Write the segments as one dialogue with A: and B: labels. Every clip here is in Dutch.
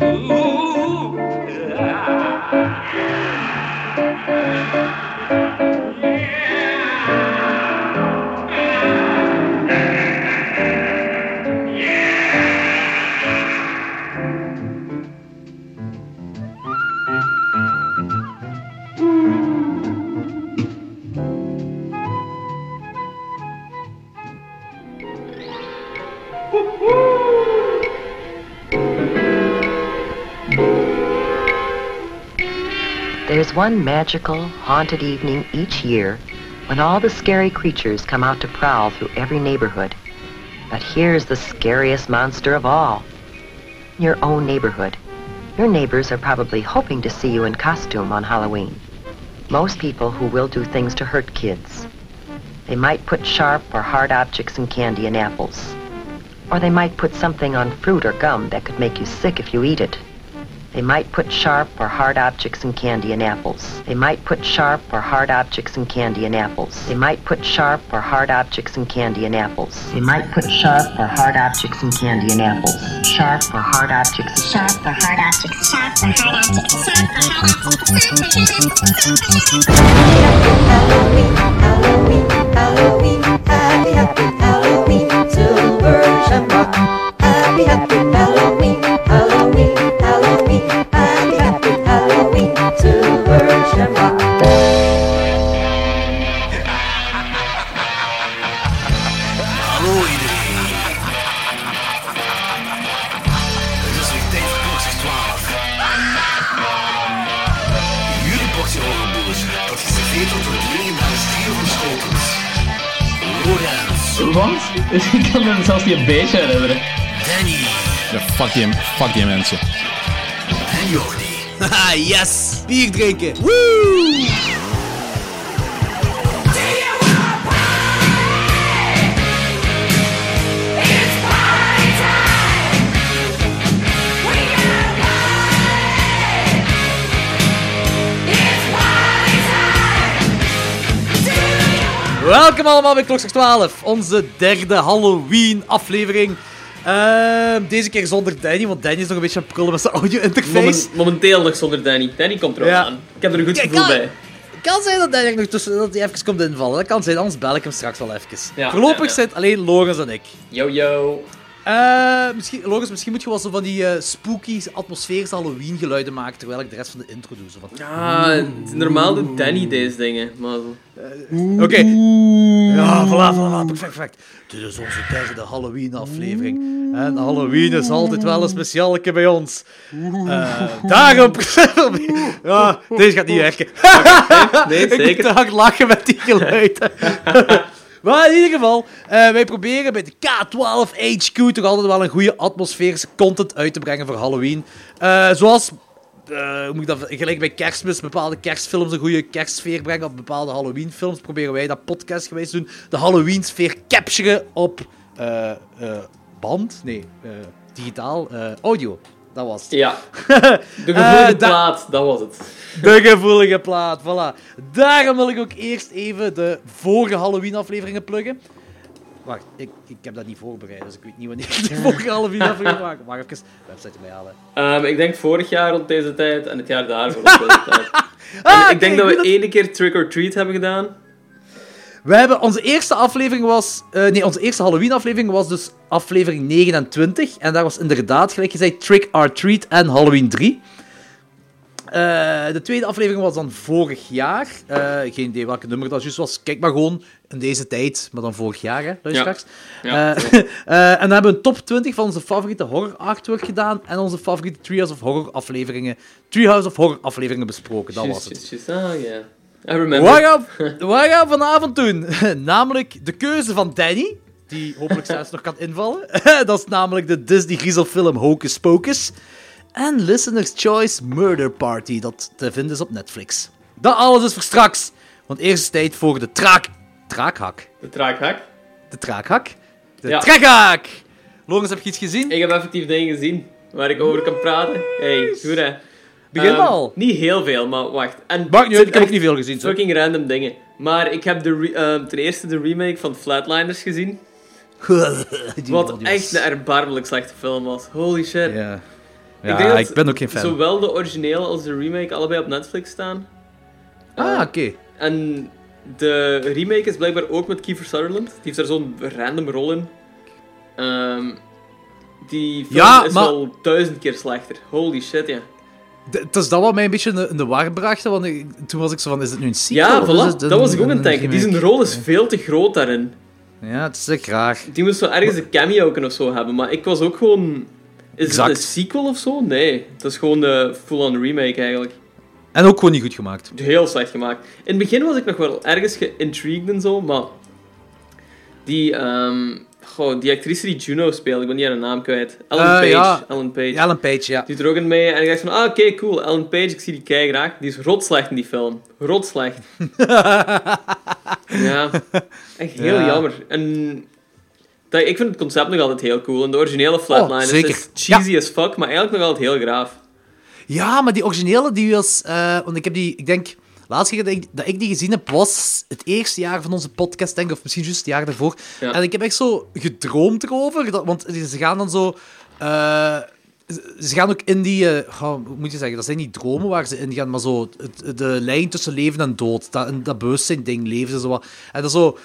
A: Ooh, ah. One magical, haunted evening each year when all the scary creatures come out to prowl through every neighborhood. But here's the scariest monster of all. Your own neighborhood. Your neighbors are probably hoping to see you in costume on Halloween. Most people who will do things to hurt kids. They might put sharp or hard objects in candy and apples. Or they might put something on fruit or gum that could make you sick if you eat it. They might put sharp or hard objects in candy and apples. They might put sharp or hard objects in candy and apples. They might put sharp or hard objects in candy and apples. They might put sharp or hard objects in candy and apples. Sharp or hard objects.
B: Sharp or hard objects. Sharp or hard objects. Hard
C: Halloween, Halloween, Halloween, happy, happy Halloween, silver shamrock. Happy, happy Halloween, shamrock.
D: Hallo iedereen. Het is weer tijd voor klokslag 12. Jullie portie horrorboers, dat geserveerd wordt door het legendarische trio van Schotens. Lorenz,
E: Wat? Ik kan me zelfs niet een beetje herinneren.
D: Danny
F: Ja, fuck die, fuck die mensen.
D: en Jordi.
G: Haha, yes! Bier drinken! Woo! Welkom allemaal bij Klokslag 12, onze derde Halloween aflevering. Ehm, deze keer zonder Danny, want Danny is nog een beetje aan het prullen met zijn audio-interface.
E: Momen- momenteel nog zonder Danny. Danny komt er ook
G: Ja.
E: aan. Ik heb er een goed gevoel
G: kan-
E: bij.
G: kan zijn dat Danny er nog tussen dat hij even komt invallen. Dat kan zijn, anders bel ik hem straks wel even.
E: Ja,
G: Voorlopig
E: ja, ja.
G: zit alleen Lorenz en ik.
E: Yo, yo.
G: Eh, misschien, misschien moet je wel zo van die eh, spooky, atmosferische Halloween geluiden maken terwijl ik de rest van de intro doe. Zo van...
E: Ja, normaal doet Danny deze dingen. Maar...
G: Oké. Ja, voilà, voilà, perfect, perfect. Dit is onze derde Halloween-aflevering. En Halloween is altijd wel een specialeke bij ons. Eh, daarom... ja, deze gaat niet werken.
E: Nee,
G: Ik moet
E: zeker.
G: te hard lachen met die geluiden. maar in ieder geval, eh, wij proberen bij de K12 HQ toch altijd wel een goede atmosferische content uit te brengen voor Halloween. Eh, zoals, eh, hoe moet ik dat, gelijk bij kerstmis, bepaalde kerstfilms een goede kerstsfeer brengen, of bepaalde Halloween-films, proberen wij dat podcastgewijs te doen. De Halloween-sfeer capturen op band, nee, digitaal, audio. Dat was het.
E: Ja. De gevoelige
G: Eh, da-
E: plaat, dat was het.
G: De gevoelige plaat, voilà. Daarom wil ik ook eerst even de vorige Halloween-afleveringen pluggen. Wacht, ik, ik heb dat niet voorbereid, dus ik weet niet wanneer ik de vorige Halloween-aflevering maak. Ik even de website erbij halen?
E: Ehm, ik denk vorig jaar rond deze tijd en het jaar daarvoor rond deze tijd.
G: Ah,
E: En ik denk dat we
G: dat-
E: ene keer Trick or Treat hebben gedaan.
G: We hebben, onze eerste aflevering was... eh, nee, onze eerste Halloween-aflevering was dus aflevering 29. En daar was inderdaad, gelijk gezegd, Trick or Treat en Halloween 3. Eh, de tweede aflevering was dan vorig jaar. Eh, geen idee welke nummer dat juist was. Kijk maar gewoon in deze tijd, maar dan vorig jaar, hè, luisteraars.
E: Ja,
G: en dan hebben we een top 20 van onze favoriete horror artwork gedaan. En onze favoriete Treehouse of Horror afleveringen. Treehouse of Horror afleveringen besproken. Dat was het.
E: juist. Ah, ja. I remember.
G: Wat gaan, wat gaan we vanavond doen? namelijk de keuze van Danny, die hopelijk zelfs nog kan invallen. dat is namelijk de Disney griezelfilm Hocus Pocus. En Listener's Choice Murder Party, dat te vinden is op Netflix. Dat alles is voor straks, want eerst is tijd voor de traak... Traakhak.
E: De traakhak.
G: De traakhak? De
E: Ja.
G: Lorenz, heb je iets gezien?
E: Ik heb effectief dingen gezien waar ik over kan praten. Hey, goed hè.
G: Begin
E: Ehm,
G: al.
E: Niet heel veel, maar wacht. En
G: Maakt niet uit, ik heb ook niet veel gezien. zo.
E: Fucking random dingen. Maar ik heb de ehm, ten eerste de remake van Flatliners gezien. Wat echt een erbarmelijk slechte film was. Holy shit.
G: Ja.
E: Denk
G: ik,
E: dat
G: ben ook geen fan.
E: Zowel de originele als de remake allebei op Netflix staan.
G: Ah,
E: Eh,
G: oké.
E: En de remake is blijkbaar ook met Kiefer Sutherland. Die heeft daar zo'n random rol in. Ehm, die film
G: Ja,
E: is
G: maar-
E: wel duizend keer slechter. Holy shit, ja.
G: Het is dat wat mij een beetje in de, in de war bracht, want ik- toen was ik zo van, is het nu een sequel?
E: Ja, voilà.
G: een-
E: Dat was ik ook aan het
G: een
E: denken. Die zijn rol is veel te groot daarin.
G: Ja, het is echt raar.
E: Die moest zo ergens een cameo kunnen of zo hebben. Maar ik was ook gewoon... Is
G: Exact.
E: het een sequel of zo? Nee. Het is gewoon de full-on remake eigenlijk.
G: En ook gewoon niet goed gemaakt.
E: Heel slecht gemaakt. In het begin was ik nog wel ergens geïntrigued en zo, maar... Die, ehm goh, die actrice die Juno speelde, ik ben niet haar naam kwijt. Ellen
G: Eh,
E: Page.
G: ja.
E: Ellen Page.
G: Ellen Page, ja.
E: Die doet er ook in mee en ik dacht van, ah oké, cool, Ellen Page, ik zie die kei graag. Die is rot slecht in die film. Rot slecht. ja, echt heel
G: Ja.
E: jammer. En dat, ik vind het concept nog altijd heel cool. En de originele Flatline is- is cheesy as fuck, maar eigenlijk nog altijd heel graaf.
G: Ja, maar die originele, die was... eh, want ik heb die, ik denk... Laatste keer dat ik, dat ik die gezien heb, was het eerste jaar van onze podcast, denk ik. Of misschien juist het jaar daarvoor.
E: Ja.
G: En ik heb echt zo gedroomd erover. Dat, want ze gaan dan zo... eh, ze gaan ook in die... eh, goh, hoe moet je zeggen? Dat zijn niet dromen waar ze in gaan, maar zo... Het, de lijn tussen leven en dood. Dat, dat bewustzijn-ding leven ze zo wat. En dat zo...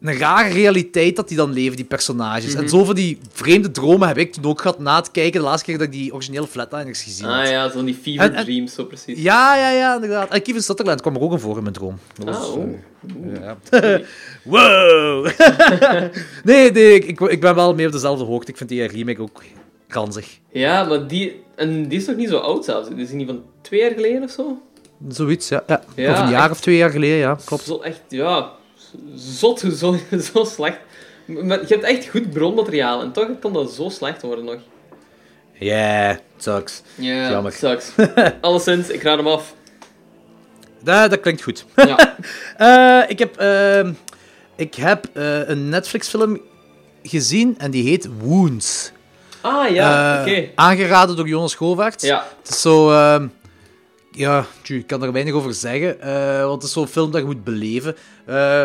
G: Een rare realiteit dat die dan leven, die personages.
E: Mhm.
G: En zoveel die vreemde dromen heb ik toen ook gehad na het kijken, de laatste keer dat ik die originele Flatliners gezien had.
E: Ah ja, zo die fever
G: En- en-
E: dreams, zo precies.
G: Ja, ja, ja, inderdaad. En Kiefer Sutherland kwam er ook een voor in mijn droom. Dat was,
E: oh.
G: eh, wow! nee, nee, ik, ik, ben wel meer op dezelfde hoogte. Ik vind die remake ook ranzig.
E: Ja, maar die, en die is nog niet zo oud zelfs. Die is niet van twee jaar geleden of zo?
G: Zoiets, ja. ja.
E: Ja,
G: of een jaar
E: echt.
G: of twee jaar geleden, ja, klopt.
E: Zo echt, ja, zot, zo, zo slecht. Maar je hebt echt goed bronmateriaal en toch kan dat zo slecht worden nog.
G: Yeah, sucks.
E: Ja,
G: Jammer.
E: sucks. Alleszins, ik raad hem af.
G: Dat, dat klinkt goed.
E: Ja.
G: Eh, ik heb, ehm, ik heb eh, een Netflix-film gezien en die heet Wounds.
E: Ah ja,
G: Eh,
E: oké.
G: Aangeraden door Jonas Govaerts.
E: Ja,
G: Het is zo... ehm, ja, tju, ik kan er weinig over zeggen, eh, want het is zo'n film dat je moet beleven. Eh,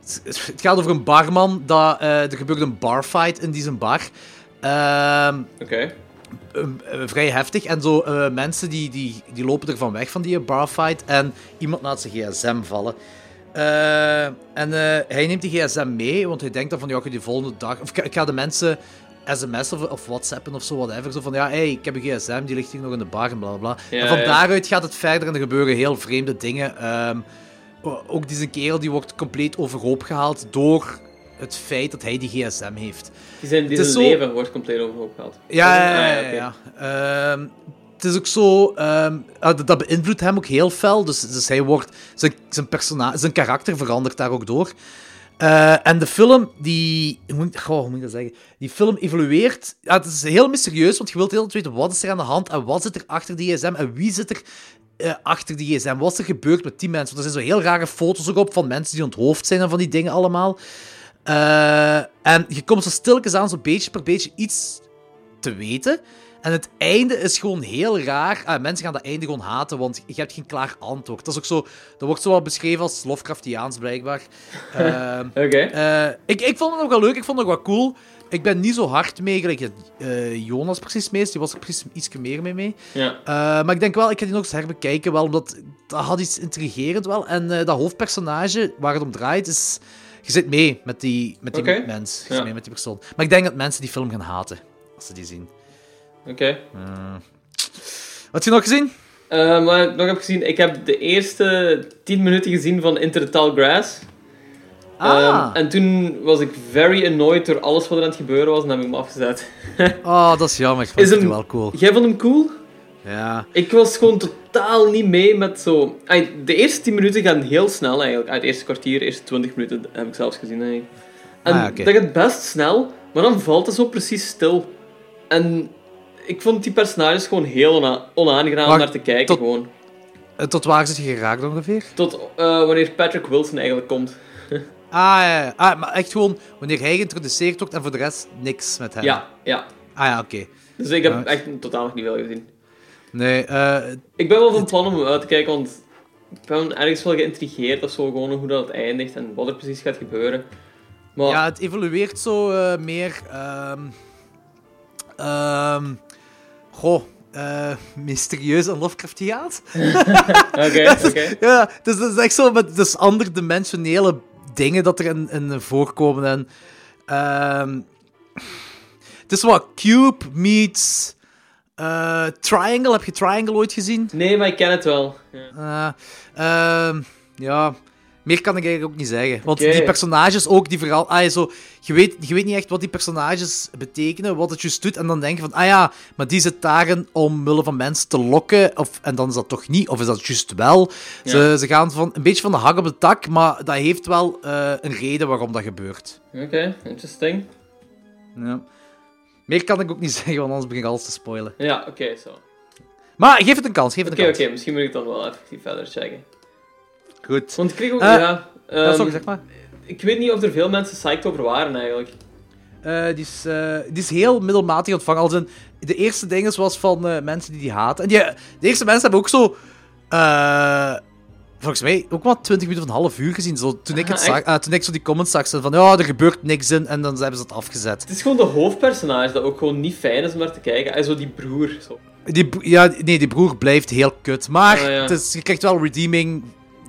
G: het, het gaat over een barman, dat, eh, er gebeurt een barfight in die zijn bar. Ehm,
E: oké.
G: vrij heftig. En zo mensen die, die, die lopen er van weg van die barfight en iemand laat zijn gsm vallen. En hij neemt die gsm mee, want hij denkt dan van, ja, ik ga die volgende dag... Of ik ga de mensen sms of, of whatsappen of zo, whatever. Zo van, ja, hey, ik heb een gsm, die ligt hier nog in de bar en bla bla.
E: Ja,
G: en van
E: ja.
G: daaruit gaat het verder en er gebeuren heel vreemde dingen. O- ook deze kerel die wordt compleet overhoop gehaald door het feit dat hij die gsm heeft.
E: Die zijn, die
G: Het is
E: zijn
G: zo-
E: leven wordt compleet overhoop gehaald.
G: Ja,
E: Ah,
G: ja, ja. Ehm, het is ook zo... dat, dat beïnvloedt hem ook heel fel. Dus, dus hij wordt... Zijn, zijn, persona zijn karakter verandert daar ook door. Eh, en de film, die... Moet, goh, moet ik dat zeggen? Die film evolueert... Het is heel mysterieus, want je wilt heel tijd weten wat is er aan de hand en wat zit er achter die gsm en wie zit er eh, achter die gsm. Wat is er gebeurd met die mensen? Want er zijn zo heel rare foto's ook op van mensen die onthoofd zijn en van die dingen allemaal. Eh, en je komt zo stilletjes aan, zo beetje per beetje iets te weten. En het einde is gewoon heel raar. Ah, mensen gaan dat einde gewoon haten, want je hebt geen klaar antwoord. Dat is ook zo... Dat wordt zo wel beschreven als Lovecraftiaans, blijkbaar. Ehm,
E: Oké.
G: eh, ik, ik vond het ook wel leuk, ik vond het ook wel cool. Ik ben niet zo hard mee, gelijk eh, Jonas precies mee is. Die was er precies iets meer mee mee.
E: Ja.
G: Eh, maar ik denk wel, ik ga die nog eens herbekijken, wel, omdat dat had iets intrigerend wel. En dat hoofdpersonage, waar het om draait, is... Je zit mee met die, met die mens. Je
E: Ja.
G: zit mee met die persoon. Maar ik denk dat mensen die film gaan haten, als ze die zien.
E: Oké.
G: Had je nog gezien?
E: Eh, maar ik nog heb gezien, ik heb de eerste 10 minuten gezien van Tall Grass.
G: Ah,
E: Ehm, en toen was ik very annoyed door alles wat er aan het gebeuren was en heb ik hem afgezet.
G: oh, dat is jammer. Ik vond
E: Is
G: het
E: hem-
G: wel cool.
E: Jij vond hem cool?
G: Ja.
E: Ik was gewoon totaal niet mee met zo... Ay, De eerste 10 minuten gaan heel snel eigenlijk. Ay, Het eerste kwartier, de eerste 20 minuten heb ik zelfs gezien eigenlijk. En
G: Ah,
E: dat gaat best snel, maar dan valt het zo precies stil. En ik vond die personages gewoon heel ona- onaangenaam om naar te kijken
G: tot-
E: gewoon.
G: En Tot waar zit je geraakt ongeveer?
E: Tot eh, wanneer Patrick Wilson eigenlijk komt.
G: Ah, ja, ah, maar echt gewoon wanneer hij geïntroduceerd wordt en voor de rest niks met hem.
E: Ja, ja.
G: Ah ja, oké.
E: Dus ik heb
G: Ja.
E: echt totaal nog niet veel gezien.
G: Nee, eh,
E: Ik ben wel van plan om uit te kijken, want ik ben ergens wel geïntrigeerd of zo, gewoon hoe dat het eindigt en wat er precies gaat gebeuren. Maar
G: ja, het evolueert zo eh, meer. ehm, goh, eh, mysterieus en Lovecraftiaans.
E: Oké, oké.
G: Ja, dus dat is echt zo met dus anderdimensionele dingen dat er in, in voorkomen. En, ehm, het is wat Cube meets eh, Triangle. Heb je Triangle ooit gezien?
E: Nee, maar ik ken het wel. Ja.
G: Eh, ehm, ja, meer kan ik eigenlijk ook niet zeggen. Want
E: Oké.
G: die personages ook, die vooral... Ah, zo, je, weet, je weet niet echt wat die personages betekenen, wat het juist doet. En dan denk je van, ah ja, maar die zit daarin omwille van mensen te lokken. Of, en dan is dat toch niet, of is dat juist wel? Ze,
E: Ja.
G: ze gaan van, een beetje van de hak op de tak, maar dat heeft wel eh, een reden waarom dat gebeurt.
E: Oké, interesting.
G: Ja. Meer kan ik ook niet zeggen, want anders begin ik alles te spoilen.
E: Ja, oké, zo.
G: Maar geef het een kans, geef het
E: Oké,
G: een
E: oké,
G: kans.
E: misschien moet ik dan wel even verder checken.
G: Goed.
E: Want ik kreeg ook,
G: Eh,
E: ja...
G: Ja,
E: ehm,
G: sorry, zeg maar.
E: Ik weet niet of er veel mensen psyched over waren, eigenlijk.
G: Eh, die, is, eh, die is heel middelmatig ontvangen. Als in, de eerste dingen was van eh, mensen die die haten. En die, de eerste mensen hebben ook zo... eh, volgens mij ook maar 20 minuten of een half uur gezien. Zo, toen, ik het
E: Ah,
G: zag,
E: echt?
G: eh, toen ik zo die comments zag, zei van ja, er gebeurt niks in. En dan hebben ze het afgezet.
E: Het is gewoon de hoofdpersonage dat ook gewoon niet fijn is om naar te kijken. Is zo die broer. Zo.
G: Die, ja, nee, die broer blijft heel kut. Maar
E: Ah, ja.
G: het is, je krijgt wel redeeming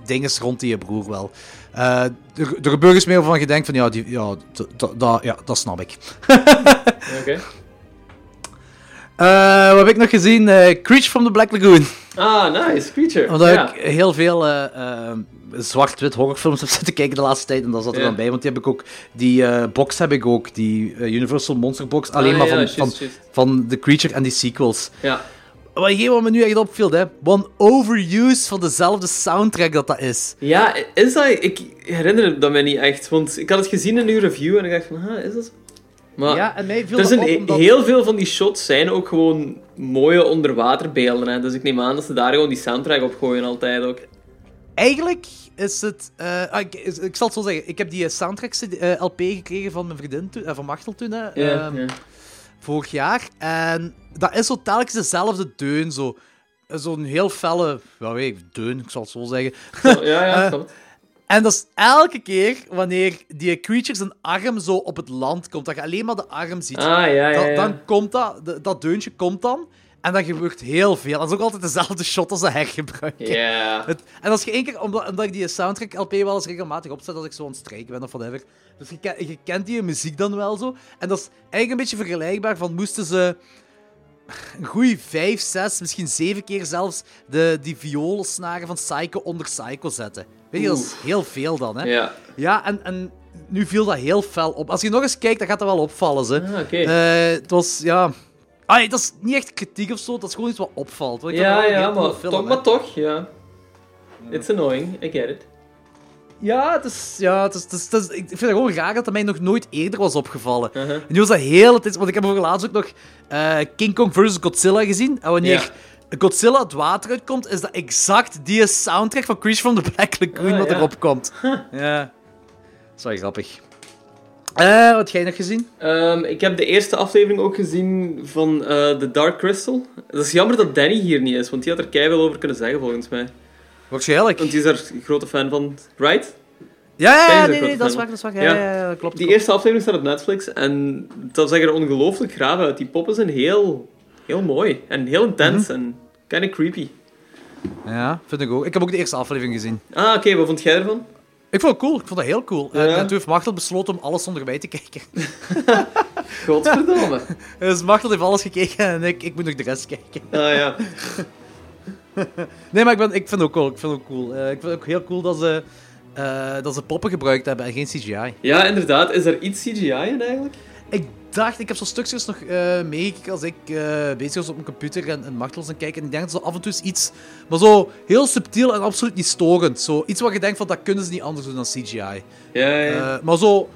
G: dingen rond die je broer wel. Eh, er, er gebeurt eens meer van je denkt van ja, die, ja, ja, dat snap ik.
E: Oké.
G: Eh, wat heb ik nog gezien? Eh Creature from the Black Lagoon.
E: Ah, nice. Creature.
G: Omdat ik heel veel zwart-wit horrorfilms heb zitten kijken de laatste tijd. En dat zat er dan bij. Want die heb ik ook. Die box heb ik ook. Die Universal Monster Box. Alleen
E: Ah,
G: maar
E: ja,
G: van, van, van The Creature en die sequels.
E: Ja.
G: Wat wat me nu echt opviel, hè. One overuse van dezelfde soundtrack dat dat is.
E: Ja, is dat... Ik herinner dat mij niet echt. Want ik had het gezien in uw review en ik dacht van, huh, is dat? Maar
G: ja, en mij viel
E: er zijn
G: op
E: he-
G: omdat...
E: heel veel van die shots zijn ook gewoon mooie onderwaterbeelden. Hè? Dus ik neem aan dat ze daar gewoon die soundtrack op gooien altijd ook.
G: Eigenlijk is het... eh, ah, ik, is- ik zal het zo zeggen. Ik heb die eh, soundtrack eh, LP gekregen van mijn vriendin toen, van Machtel toen, hè. Ehm,
E: ja.
G: vorig jaar. En dat is zo telkens dezelfde deun. Zo. Zo'n heel felle, ja, weet ik, deun, ik zal het zo zeggen.
E: Ja, ja,
G: Eh,
E: het.
G: En dat is elke keer wanneer die creature zijn arm zo op het land komt, dat je alleen maar de arm ziet.
E: Ah, ja, ja,
G: dan,
E: ja.
G: dan komt dat, de- dat deuntje komt dan. En dat gebeurt heel veel. Dat is ook altijd dezelfde shot als ze hergebruiken.
E: Ja.
G: Het, en als je één keer, omdat, omdat ik die soundtrack LP wel eens regelmatig opzet als ik zo aan het strijken ben of whatever. Dus je, je kent die muziek dan wel zo. En dat is eigenlijk een beetje vergelijkbaar van moesten ze een goede vijf, zes, misschien zeven keer zelfs de, die violensnaren van Psycho onder Psycho zetten. Weet je, dat is heel veel dan, hè?
E: Ja.
G: Ja, en, en nu viel dat heel fel op. Als je nog eens kijkt, dan gaat dat wel opvallen, ze.
E: Ah, oké.
G: Eh, het was, ja... Ah, dat is niet echt kritiek of zo, dat is gewoon iets wat opvalt.
E: Ja, ja, maar,
G: film,
E: toch,
G: hè.
E: maar toch, ja. It's annoying, I get it.
G: Ja, het is, ja het is, het is, het is- ik vind het gewoon raar dat dat mij nog nooit eerder was opgevallen.
E: Uh-huh.
G: En nu was dat heel... Het is, want ik heb voor laatst ook nog eh, King Kong vs. Godzilla gezien. En wanneer Godzilla het water uitkomt, is dat exact die soundtrack van Creature from the Black Lagoon
E: Ah,
G: wat
E: ja.
G: erop komt. Ja. Dat is wel grappig. Eh, wat heb jij nog gezien?
E: Ehm, ik heb de eerste aflevering ook gezien van eh The Dark Crystal. Het is jammer dat Danny hier niet is, want die had er keihard over kunnen zeggen, volgens mij.
G: Waarschijnlijk.
E: Want die is er grote fan van, right?
G: Ja, ja, nee, nee, dat is waar, dat is waar. Ja,
E: Ja.
G: dat klopt.
E: Die
G: klopt.
E: eerste aflevering staat op Netflix en dat zag er ongelooflijk graaf uit. Die poppen zijn heel, heel mooi en heel intens en kinda creepy.
G: Ja, vind ik ook. Ik heb ook de eerste aflevering gezien.
E: Ah, oké, wat vond jij ervan?
G: Ik vond het cool. Ik vond dat heel cool. En,
E: Ja.
G: en toen heeft Machtel besloten om alles zonder mij te kijken.
E: Godverdomme.
G: Dus Machtel heeft alles gekeken en ik, ik moet nog de rest kijken.
E: Ah ja.
G: Nee, maar ik, ben, ik vind het ook cool. Ik vind het ook cool. Eh, ik vind het ook heel cool dat ze, eh, dat ze poppen gebruikt hebben en geen CGI.
E: Ja, inderdaad. Is er iets CGI in eigenlijk?
G: Ik dacht, ik heb zo stukjes nog eh meegekeken als ik bezig was op mijn computer en, en aan het kijken. En ik denk dat zo af en toe iets, maar zo heel subtiel en absoluut niet storend. Zo, iets wat je denkt van, dat kunnen ze niet anders doen dan CGI.
E: Ja, ja.
G: Maar zo,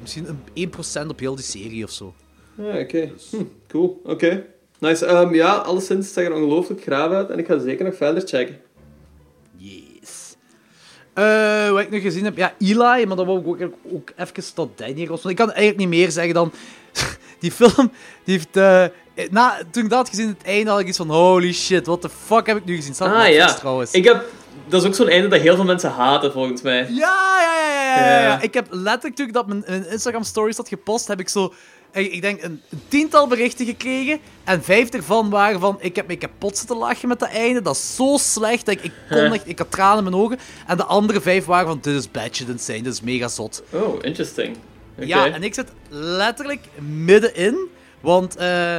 G: misschien een 1% op heel die serie of zo.
E: Ah, oké. Hm, cool. Oké. Nice. Ehm, ja, alleszins het zag er ongelooflijk graaf uit en ik ga zeker nog verder checken.
G: Yes. Eh, wat ik nog gezien heb, ja, Eli, maar dat wou ik ook, ook even tot Danny. Want ik kan eigenlijk niet meer zeggen dan. Die film, die heeft. eh, na, toen ik dat had gezien, het einde had ik iets van: holy shit, what the fuck heb ik nu gezien? Staat
E: Ah ja.
G: trouwens.
E: Ik heb... Dat is ook zo'n einde dat heel veel mensen haten, volgens mij.
G: Ja, ja, ja, ja, ja. Ik heb letterlijk toen ik dat mijn, mijn Instagram stories had gepost, heb ik zo ik, ik denk een, een tiental berichten gekregen. En vijf ervan waren van, ik heb me kapot zitten lachen met dat einde. Dat is zo slecht. Dat ik, ik, kon echt, ik had tranen in mijn ogen. En de andere vijf waren van, dit is badje insane. Dit is mega zot.
E: Oh, interesting.
G: Ja, en ik zit letterlijk middenin. Want eh,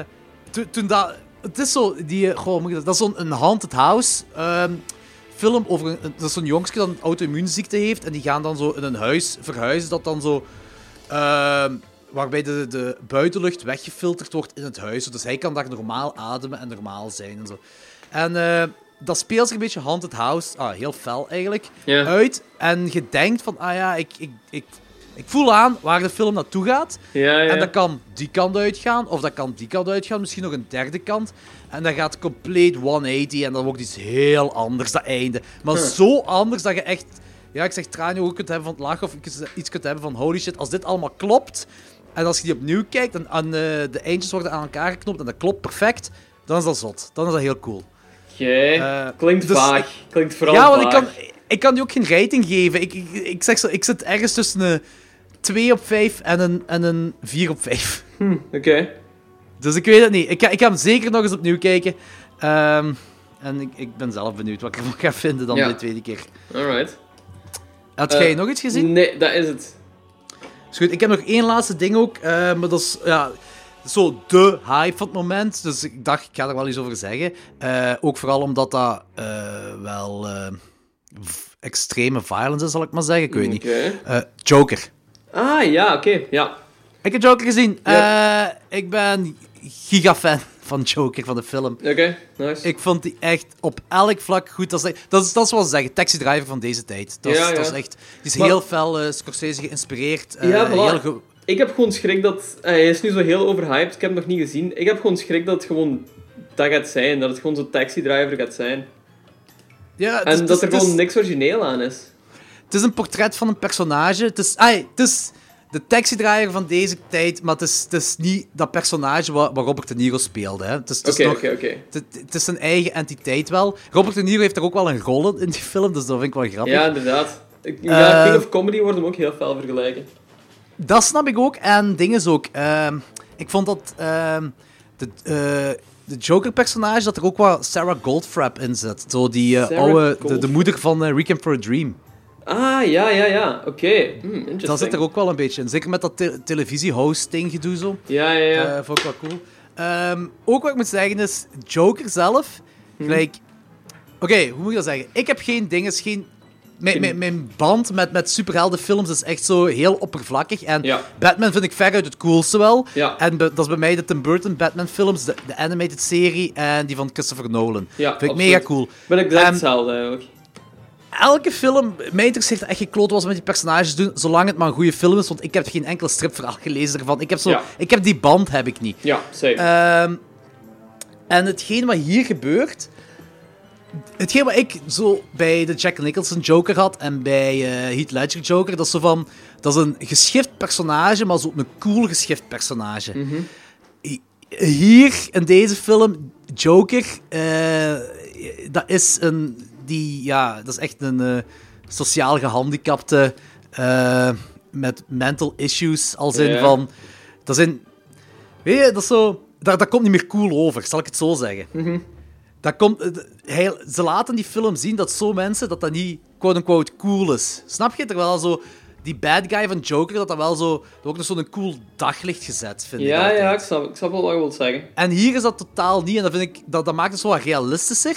G: to- toen dat... Het is zo, die, eh, goh, dat, dat is zo'n haunted house ehm, film over een, een- dat is zo'n jongske dat een auto-immuunziekte heeft. En die gaan dan zo in een huis verhuizen dat dan zo... ehm, waarbij de, de buitenlucht weggefilterd wordt in het huis. Dus hij kan daar normaal ademen en normaal zijn en zo. En eh, dat speelt zich een beetje haunted house, ah, heel fel eigenlijk, uit. En je denkt van, ah ja, ik, ik, ik, ik voel aan waar de film naartoe gaat.
E: Ja, ja.
G: En dat kan die kant uitgaan, of dat kan die kant uitgaan, misschien nog een derde kant. En dat gaat compleet 180 en dan wordt iets heel anders, dat einde. Maar
E: Huh.
G: zo anders dat je echt, ja, ik zeg tranen ook kunt hebben van het lachen, of iets kunt hebben van holy shit, als dit allemaal klopt, en als je die opnieuw kijkt en, en, eh, de eindjes worden aan elkaar geknopt en dat klopt perfect, dan is dat zot. Dan is dat heel cool.
E: Oké.
G: Eh,
E: Klinkt
G: dus
E: vaag. Klinkt vooral
G: ja, want ik kan, ik kan die ook geen rating geven. Ik, ik, ik, zeg zo, ik zit ergens tussen een 2 op 5 en een, en een 4 op 5.
E: Oké.
G: Dus ik weet het niet. Ik ga, ik ga hem zeker nog eens opnieuw kijken. Ehm, en ik, ik ben zelf benieuwd wat ik ervan ga vinden dan
E: Ja.
G: de tweede keer.
E: Alright.
G: Had
E: Eh,
G: jij nog iets gezien?
E: Nee, dat is het.
G: Is goed. Ik heb nog één laatste ding ook. eh, maar dat is ja, zo de hype van het moment. Dus ik dacht, ik ga er wel iets over zeggen. Eh, ook vooral omdat dat eh, wel extreme violence is, zal ik maar zeggen. Ik weet niet.
E: Oké.
G: Eh, Joker.
E: Ah, ja, oké. Ja.
G: Ik heb Joker gezien. Eh, ik ben gigafan van Joker, van de film.
E: Oké, nice.
G: Ik vond die echt op elk vlak goed. Dat is, dat is, dat is ze zeggen, taxi driver van deze tijd. Dat is,
E: Ja, ja.
G: Dat is echt, die is
E: Maar-
G: heel fel eh, Scorsese geïnspireerd. eh,
E: Ja, voilà.
G: heel ge-
E: Ik heb gewoon schrik dat... eh, Hij is nu zo heel overhyped, ik heb hem nog niet gezien. Ik heb gewoon schrik dat het gewoon dat gaat zijn. Dat het gewoon zo'n taxi driver gaat zijn.
G: ja,
E: En dat er gewoon niks origineel aan is.
G: Het is een portret van een personage. Het is, ai, het is de taxi-driver van deze tijd, maar het is, het is niet dat personage waar, waar Robert De Niro speelde. Hè. Het is, het is
E: Oké,
G: nog-
E: oké, oké.
G: Het, het is zijn eigen entiteit wel. Robert De Niro heeft er ook wel een rol in die film, dus dat vind ik wel grappig.
E: Ja, inderdaad. Ja,
G: Eh,
E: King of Comedy wordt hem ook heel fel vergelijken.
G: Dat snap ik ook. En dingen is ook. ehm, ik vond dat ehm, de, eh, de Joker-personage, dat er ook wat Sarah Goldfrapp in zit. Zo die eh, oude, de, moeder van eh, Weekend for a Dream.
E: Ah, ja, ja, ja. Oké. Hmm.
G: Dat zit er ook wel een beetje in. Zeker met dat te televisie-host-ding gedoe zo.
E: Ja, ja, ja.
G: Eh, vond ik wel cool. Ehm, ook wat ik moet zeggen is, Joker zelf,
E: Hm.
G: gelijk... Oké, hoe moet ik dat zeggen? Ik heb geen dingen, geen... Mijn, mijn, mijn band met, met superheldenfilms is echt zo heel oppervlakkig. En
E: Ja.
G: Batman vind ik veruit het coolste wel.
E: Ja.
G: En be- dat is bij mij de Tim Burton Batman films, de, de animated serie en die van Christopher Nolan.
E: Ja,
G: vind ik
E: absoluut.
G: mega cool.
E: Ben ik exact
G: Ehm,
E: hetzelfde eigenlijk.
G: Elke film, mij interesseert echt geen kloot was met die personages doen, zolang het maar een goede film is, want ik heb geen enkele stripverhaal gelezen ervan. Ik heb, zo,
E: Ja.
G: ik heb die band, heb ik niet.
E: Ja, same.
G: Ehm, en hetgeen wat hier gebeurt. Hetgeen wat ik zo bij de Jack Nicholson Joker had en bij eh Heath Ledger Joker, dat is zo van. Dat is een geschift personage, maar zo een cool geschift personage. Hi- Hier in deze film, Joker, eh, dat is een. Die, ja, dat is echt een eh, sociaal gehandicapte. eh, met mental issues, als in van. Dat zijn Weet je, dat is zo... Dat, dat komt niet meer cool over, zal ik het zo zeggen. Dat komt, eh, hij, ze laten die film zien dat zo mensen, dat dat niet quote-unquote cool is. Snap je? Terwijl zo... Die bad guy van Joker, dat dat wel zo... Dat ook nog zo'n cool daglicht gezet, vind ik
E: Ja, ja, ik snap, ik snap wel wat je wilt zeggen.
G: En hier is dat totaal niet. En dat, vind ik, dat, dat maakt het zo wat realistischer.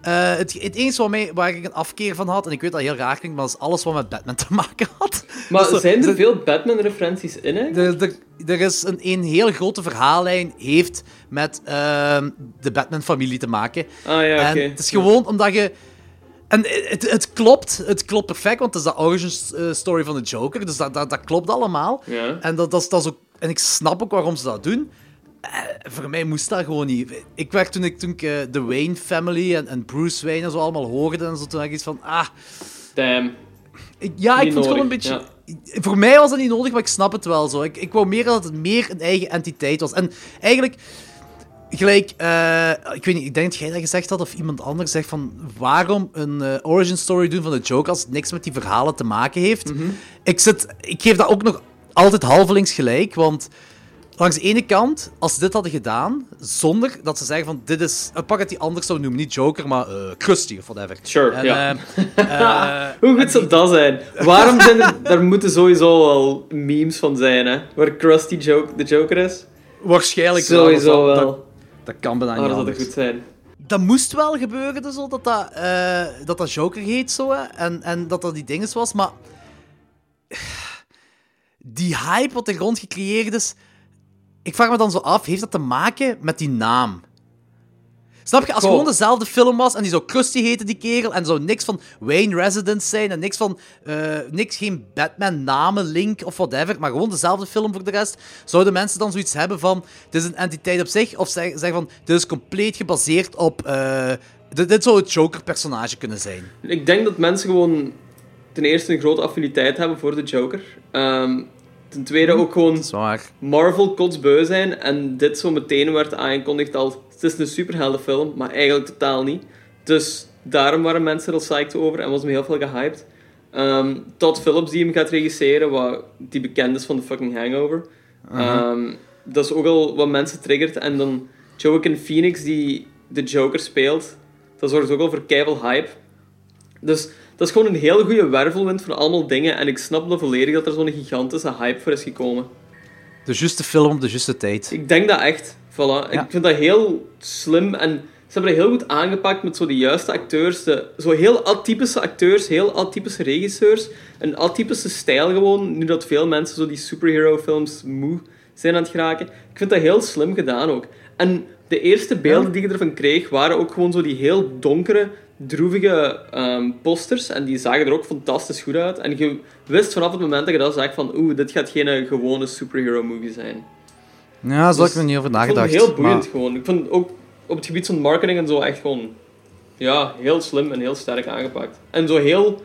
G: Eh, het, het enige mij, waar ik een afkeer van had, en ik weet dat heel raar klinkt, maar dat is alles wat met Batman te maken had.
E: Maar
G: zo-
E: zijn er veel Batman-referenties in, hè?
G: er, er, er is een, een heel grote verhaallijn heeft met ehm, de Batman-familie te maken.
E: Ah, ja, oké.
G: het is gewoon omdat je... En het, het klopt, het klopt perfect, want het is de origin eh, story van de Joker, dus dat, dat, dat klopt allemaal.
E: Ja.
G: En, dat, dat, dat is ook, en ik snap ook waarom ze dat doen. Eh, voor mij moest dat gewoon niet. Ik werd toen ik, toen ik eh, de Wayne family en, en Bruce Wayne en zo allemaal hoorde, en zo, toen ik iets van, ah,
E: Damn.
G: ik- ja, ik vond het gewoon een beetje... Voor mij was dat niet nodig, maar ik snap het wel zo. Ik, ik wou meer dat het meer een eigen entiteit was. En eigenlijk, gelijk... eh, ik weet niet, ik denk dat jij dat gezegd had, of iemand anders zegt van... Waarom een eh, origin story doen van de Joker als het niks met die verhalen te maken heeft?
E: Mhm.
G: ik, zit, ik geef dat ook nog altijd halvelings gelijk, want... langs de ene kant, als ze dit hadden gedaan, zonder dat ze zeggen van, dit is... Een pak dat die anders zou noemen, niet Joker, maar eh Krusty of whatever.
E: Sure,
G: En,
E: ja. Hoe goed zou dat zijn? Waarom zijn er... Daar moeten sowieso wel memes van zijn, hè? Waar Krusty Joke, de Joker is.
G: waarschijnlijk wel,
E: Sowieso
G: dat,
E: wel.
G: Dat, kan bijna niet
E: dat goed zijn.
G: dat moest wel gebeuren, dus, dat, dat, eh, dat dat Joker heet zo, hè, en, en dat dat die dinges was, maar die hype wat er rond gecreëerd is, ik vraag me dan zo af, heeft dat te maken met die naam? Snap je, als het gewoon dezelfde film was en die zou Krusty heten, die kerel, en zou niks van Wayne Residence zijn en niks van, eh, niks, geen Batman-namen, Link of whatever, maar gewoon dezelfde film voor de rest, zouden mensen dan zoiets hebben van, dit is een entiteit op zich, of zeg- zeggen van, dit is compleet gebaseerd op, eh, dit, dit zou het Joker-personage kunnen zijn.
E: Ik denk dat mensen gewoon ten eerste een grote affiniteit hebben voor de Joker. Ehm, ten tweede ook gewoon. Marvel kotsbeu zijn en dit zo meteen werd aangekondigd als het is een superheldenfilm, maar eigenlijk totaal niet. Dus daarom waren mensen er psyched over en was hem heel veel gehyped. Ehm Todd Phillips die hem gaat regisseren, wat, die bekend is van de fucking Hangover. Ehm, dat is ook al wat mensen triggert. En dan Joaquin Phoenix die de Joker speelt, dat zorgt ook al voor keiveel hype. Dus dat is gewoon een heel goede wervelwind van allemaal dingen. En ik snap dat volledig dat er zo'n gigantische hype voor is gekomen.
G: De juiste film op de juiste tijd.
E: Ik denk dat echt. Voilà.
G: Ja.
E: Ik vind dat heel slim en ze hebben dat heel goed aangepakt met zo de juiste acteurs. De, zo heel atypische acteurs, heel atypische regisseurs. Een atypische stijl gewoon, nu dat veel mensen zo die superhero films moe zijn aan het geraken. Ik vind dat heel slim gedaan ook. En de eerste beelden die je ervan kreeg, waren ook gewoon zo die heel donkere, droevige ehm, posters. En die zagen er ook fantastisch goed uit. En je wist vanaf het moment dat je dat zag van, oeh, dit gaat geen gewone superhero movie zijn.
G: Ja, zo heb ik er niet over
E: Ik vond
G: nagedacht.
E: het heel boeiend
G: maar-
E: gewoon. Ik vond het ook op het gebied van marketing en zo echt gewoon... Ja, heel slim en heel sterk aangepakt. En zo heel...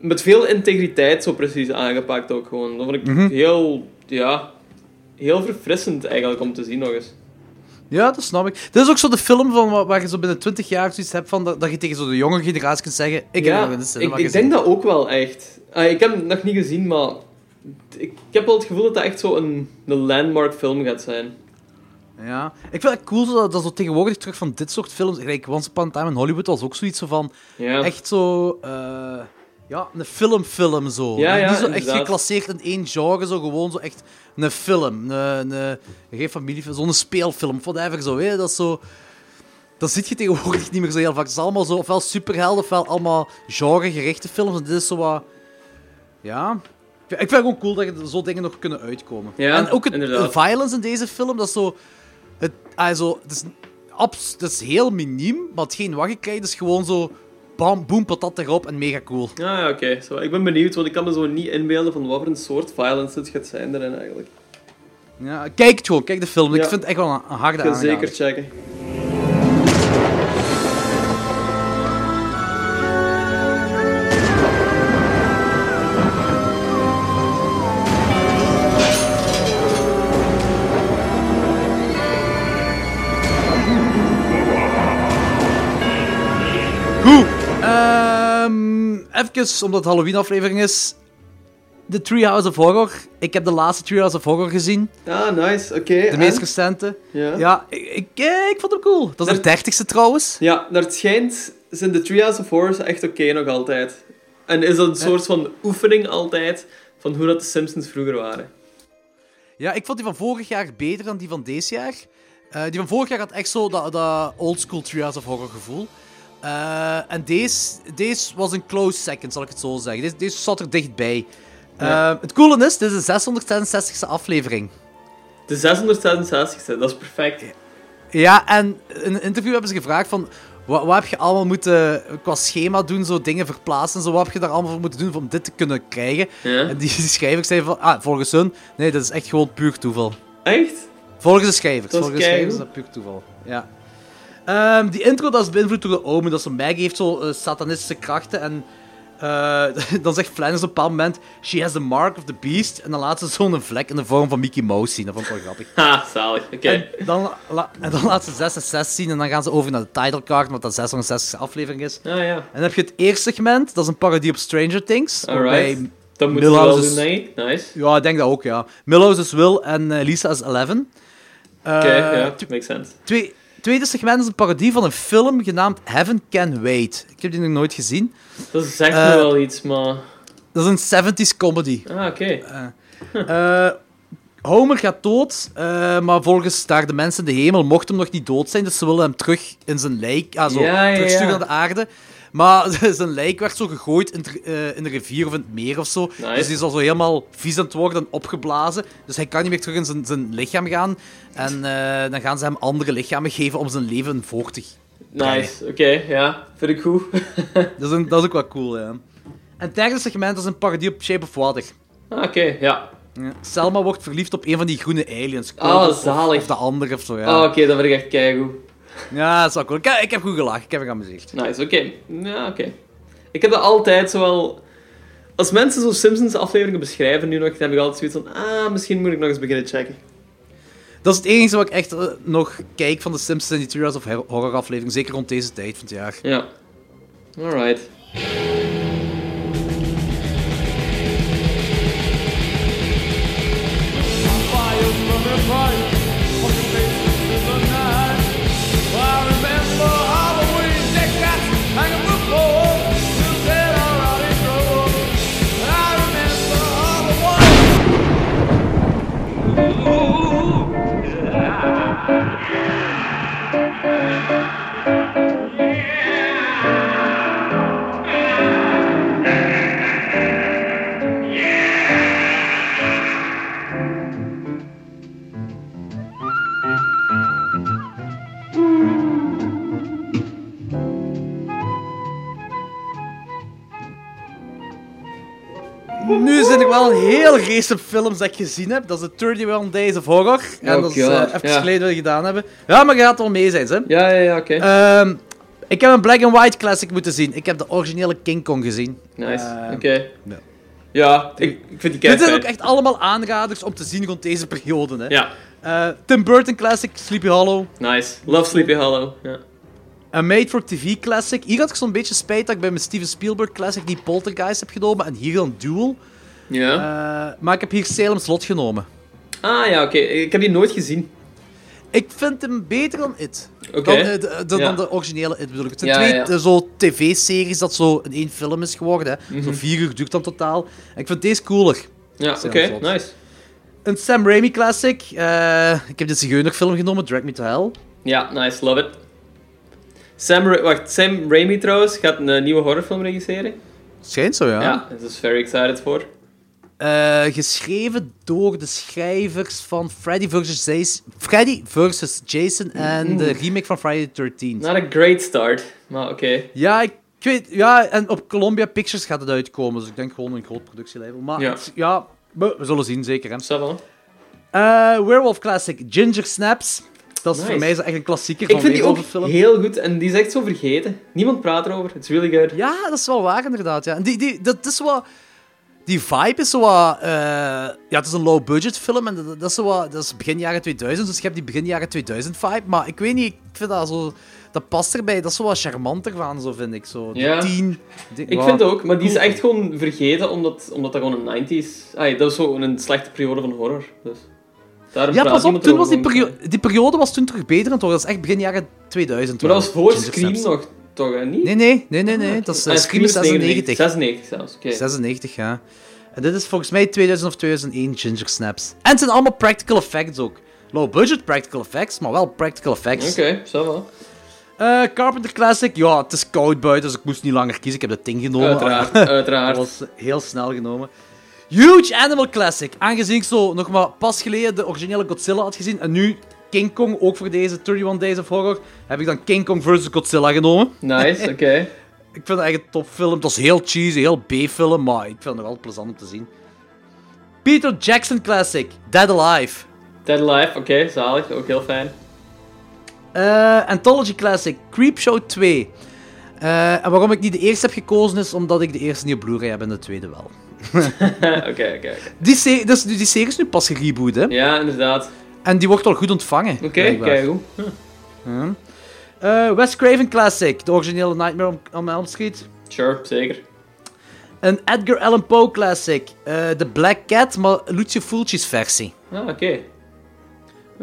E: Met veel integriteit zo precies aangepakt ook gewoon. Dat vond ik
G: Mhm.
E: heel... Ja... Heel verfrissend eigenlijk om te zien nog eens.
G: Ja, dat snap ik. Dit is ook zo de film van waar, je zo binnen 20 jaar zoiets hebt van dat, dat je tegen zo de jonge generatie kunt zeggen: Ik heb hem in de cinema
E: ik, ik
G: gezien.
E: denk dat ook wel echt. Ah, ik heb hem nog niet gezien, maar... Ik, ik heb wel het gevoel dat dat echt zo een, een landmark film gaat zijn.
G: Ja. Ik vind het cool dat, dat zo tegenwoordig terug van dit soort films. Gelijk Once Upon a Time in Hollywood was ook zoiets zo van.
E: Ja.
G: Echt zo. eh, ja, een filmfilm zo.
E: Ja, ja,
G: Niet zo echt geclasseerd in één genre, zo gewoon zo echt een film. Een, een, geen familiefilm, zo'n speelfilm, whatever zo. Hè. Dat is zo. Dat zie je tegenwoordig niet meer zo heel vaak. Het is allemaal zo, ofwel superhelden, ofwel allemaal genregerichte films. En dit is zo wat... Ja... Ik vind het gewoon cool dat je zo dingen nog kunnen uitkomen.
E: Ja,
G: en ook het, de violence in deze film, dat is zo... Het, also, het, is, abs, het is heel miniem, maar hetgeen wat je krijgt is gewoon zo... Bam, boem, patat erop en mega cool.
E: Ah, ja, oké. Ik ben benieuwd, want ik kan me zo niet inbeelden van wat voor een soort violence het gaat zijn erin eigenlijk.
G: Ja, kijk het gewoon, kijk de film. Ik vind het echt wel een, een harde
E: Ik ga
G: aanrader.
E: zeker checken.
G: Even, omdat het Halloween-aflevering is. De Treehouse of Horror. Ik heb de laatste Treehouse of Horror gezien.
E: Ah, nice. Oké.
G: De
E: en?
G: meest recente.
E: Ja.
G: Ja, ik, ik, eh, ik vond hem cool. Dat is de dertigste trouwens.
E: Ja, naar het schijnt zijn de Treehouse of Horrors echt oké nog altijd. En is dat een soort van oefening altijd van hoe dat de Simpsons vroeger waren.
G: Ja, ik vond die van vorig jaar beter dan die van deze jaar. Eh, die van vorig jaar had echt zo dat, dat oldschool Treehouse of Horror gevoel. Eh, en deze, deze was een close second, zal ik het zo zeggen. Deze, deze zat er dichtbij.
E: Ja.
G: Eh, het coole is, dit is de 666e aflevering.
E: De 666ste, dat is perfect.
G: Ja, en in een interview hebben ze gevraagd van... Wat, wat heb je allemaal moeten qua schema doen, zo dingen verplaatsen en zo? Wat heb je daar allemaal voor moeten doen om dit te kunnen krijgen?
E: Ja.
G: En die, schrijvers zeiden van... Ah, volgens hun... Nee, dat is echt gewoon puur toeval.
E: Echt?
G: Volgens de schrijvers. Volgens de schrijvers is dat puur toeval. Ja. Ehm, die intro dat is beïnvloed door de Omen. Dat zo Maggie heeft zo eh, satanistische krachten. En eh, dan zegt Flanders op een bepaald moment... She has the mark of the beast. En dan laat ze zo'n vlek in de vorm van Mickey Mouse zien. Dat vond ik wel grappig.
E: Ha, zalig. Oké.
G: En dan, en dan laat ze 6 en 6 zien. En dan gaan ze over naar de title card. Wat dat 66 aflevering is.
E: Ah ja.
G: En dan heb je het eerste segment. Dat is een parodie op Stranger Things.
E: Alright. Dat moeten we wel
G: Milhouse
E: doen, ik. Nice.
G: Ja, ik denk dat ook, ja. Milhouse is Will en eh, Lisa is Eleven.
E: Oké, ja,
G: tw-
E: makes sense.
G: twee, tweede segment is een parodie van een film genaamd Heaven Can Wait. Ik heb die nog nooit gezien.
E: Dat zegt
G: Eh,
E: me wel iets, maar...
G: Dat is een 70s comedy.
E: Ah, oké.
G: Eh, Homer gaat dood, eh, maar volgens daar de mensen in de hemel mocht hem nog niet dood zijn, dus ze willen hem terug in zijn lijk, ah, zo,
E: Ja, ja,
G: terugsturen
E: ja.
G: naar de aarde. Maar zijn lijk werd zo gegooid in, het- eh, in de rivier of in het meer of zo.
E: Nice.
G: Dus die is al zo helemaal vies aan het worden en opgeblazen. Dus hij kan niet meer terug in zijn, zijn lichaam gaan. En eh, dan gaan ze hem andere lichamen geven om zijn leven voor te...
E: Nice, oké, ja. Vind ik goed.
G: Dat is, een- dat is ook wel cool, ja. En het derde segment is een parodie op Shape of Water.
E: ah, oké, ja.
G: Ja. Selma wordt verliefd op een van die groene aliens.
E: Ah,
G: of-
E: zalig.
G: Of de andere of zo, ja.
E: Ah, oké, dat vind ik echt keigoed.
G: Ja, dat is wel cool. Ik, heb- ik heb goed gelachen. Ik heb het geamuseerd.
E: Nice, oké. Ja, oké. Ik heb dat altijd zowel... Als mensen zo Simpsons-afleveringen beschrijven nu nog, dan heb ik altijd zoiets van... Ah, misschien moet ik nog eens beginnen checken.
G: Dat is het enige wat ik echt eh, nog kijk van de Simpsons en die Trials of Horror aflevering. Zeker rond deze tijd van het jaar.
E: Ja. Alright.
G: Race films dat ik gezien heb. Dat is de 31 Days of Horror. En
E: Oh
G: dat is eh, even
E: ja.
G: geleden wat we gedaan hebben. Ja, maar je gaat wel mee zijn, hè.
E: Ja, ja, ja, oké.
G: Ehm, ik heb een black and white classic moeten zien. Ik heb de originele King Kong gezien.
E: nice,
G: eh,
E: oké.
G: ja.
E: Ja, ik, ik vind die
G: Dit
E: kei
G: zijn ook echt allemaal aanraders om te zien rond deze periode. Hè.
E: Ja,
G: Eh, Tim Burton classic, Sleepy Hollow.
E: nice. Love Sleepy Hollow. Ja.
G: Een Made for TV classic. Hier had ik zo'n beetje spijt dat ik bij mijn Steven Spielberg classic die Poltergeist heb genomen. En hier dan Duel.
E: Ja.
G: Eh, maar ik heb hier Salem's Lot genomen.
E: ah, ja, oké. Ik heb die nooit gezien.
G: Ik vind hem beter dan It.
E: Oké.
G: Dan, eh, de, de-
E: Ja.
G: dan de originele It bedoel ik. Het zijn
E: Ja,
G: twee
E: ja.
G: eh, zo tv-series dat zo in één film is geworden. Hè.
E: Mhm.
G: Zo vier uur duurt dan totaal. En ik vind deze cooler.
E: Ja, oké.
G: Slot.
E: Nice.
G: Een Sam Raimi classic. Eh, ik heb de Zigeunerfilm genomen, Drag Me to Hell.
E: Ja, nice. Love it. Sam, Ra- wacht, Sam Raimi trouwens gaat een eh, nieuwe horrorfilm regisseren.
G: Schijnt zo, ja.
E: Ja, daar is very excited voor.
G: Eh, geschreven door de schrijvers van Freddy vs. Jason, Freddy versus Jason en de remake van Friday the 13th.
E: Not a great start, maar oké.
G: Ja, ik weet... Ja, en op Columbia Pictures gaat het uitkomen, dus ik denk gewoon een groot productielabel. Maar
E: Ja.
G: het- ja, we, we zullen zien, zeker. Hè. Eh, Werewolf Classic, Ginger Snaps. Dat is
E: Nice.
G: voor mij echt een klassieker
E: Ik
G: van
E: vind die ook heel goed en die is echt zo vergeten. Niemand praat erover. It's really good.
G: Ja, dat is wel waar, inderdaad. Ja. En die, die, dat is wat... Die vibe is zo wat... eh, ja, het is een low-budget film en dat, dat is zo wat... Dat is begin jaren 2000, dus je hebt die begin jaren 2000 vibe. Maar ik weet niet, ik vind dat zo... Dat past erbij. Dat is zo wat charmanter van, zo vind ik. Zo.
E: Ja.
G: tien... die-
E: Ik vind het ook, maar die is echt gewoon vergeten omdat, omdat dat gewoon een 90s... Ay, dat is gewoon een slechte periode van horror. Dus. Daarom
G: Ja, pas op, toen was die,
E: erover,
G: perio die periode was toen terug beter aan het worden. Dat is echt begin jaren 2000.
E: Maar dat was voor Scream nog, toch? Hè? Niet?
G: Nee, nee, nee, nee, nee. Dat is
E: Ah,
G: Scream is 96.
E: 96 zelfs, oké.
G: 96, ja. En dit is volgens mij 2000 of 2001 Ginger Snaps. En het zijn allemaal practical effects ook. Low budget practical effects, maar wel practical effects.
E: Oké, zo wel.
G: Eh, Carpenter Classic, ja, het is koud buiten, dus ik moest niet langer kiezen. Ik heb dat ding genomen.
E: Uiteraard,
G: Dat
E: uiteraard.
G: was heel snel genomen. Huge Animal Classic. Aangezien ik zo nog maar pas geleden de originele Godzilla had gezien en nu King Kong, ook voor deze 31 Days of Horror, heb ik dan King Kong vs. Godzilla genomen.
E: Nice, oké.
G: Ik vind het echt een topfilm. Het was heel cheesy, heel B-film, maar ik vind het nog altijd plezant om te zien. Peter Jackson Classic, Dead Alive.
E: Dead Alive, oké, zalig, ook heel fijn.
G: Eh, Anthology Classic, Creepshow 2. Eh, en waarom ik niet de eerste heb gekozen is omdat ik de eerste niet op Blu-ray heb en de tweede wel.
E: Oké, oké,
G: dus, die serie is nu pas gereboot, hè?
E: Ja, inderdaad.
G: En die wordt wel goed ontvangen.
E: Oké, kijk hoe.
G: Eh, Wes Craven Classic, de originele Nightmare on, on Elm Street.
E: Sure, zeker.
G: Een Edgar Allan Poe classic. eh The Black Cat, maar Lucio Fulci's versie.
E: Ah, oké.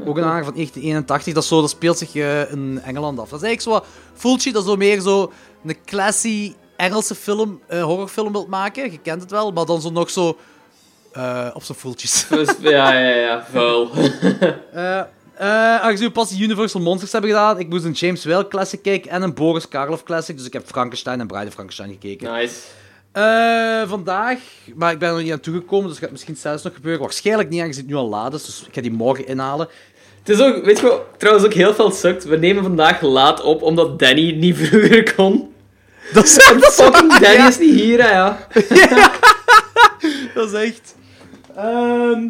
G: Ook een aanhanger van 1981. Dat, zo, dat speelt zich eh, in Engeland af. Dat is eigenlijk zo wat... Fulci, dat is zo meer zo een classy Engelse film, eh, horrorfilm wilt maken. Je kent het wel, maar dan zo nog zo... eh, op zijn Fulci's.
E: Dus, ja, ja, ja, vuil.
G: Eh, eh, aangezien we pas Universal Monsters hebben gedaan, ik moest een James Whale classic kijken en een Boris Karloff classic. Dus ik heb Frankenstein en Bride of Frankenstein gekeken.
E: nice.
G: Eh, vandaag, maar ik ben er nog niet aan toegekomen, dus gaat misschien zelfs nog gebeuren. Waarschijnlijk niet, aangezien het nu al laat is, dus ik ga die morgen inhalen.
E: Het is ook, weet je wat, trouwens ook heel veel sukt. We nemen vandaag laat op, omdat Danny niet vroeger kon.
G: Dat is, dat
E: Fucking Danny
G: ja.
E: is niet hier, hè, ja.
G: Dat is echt... Ehm,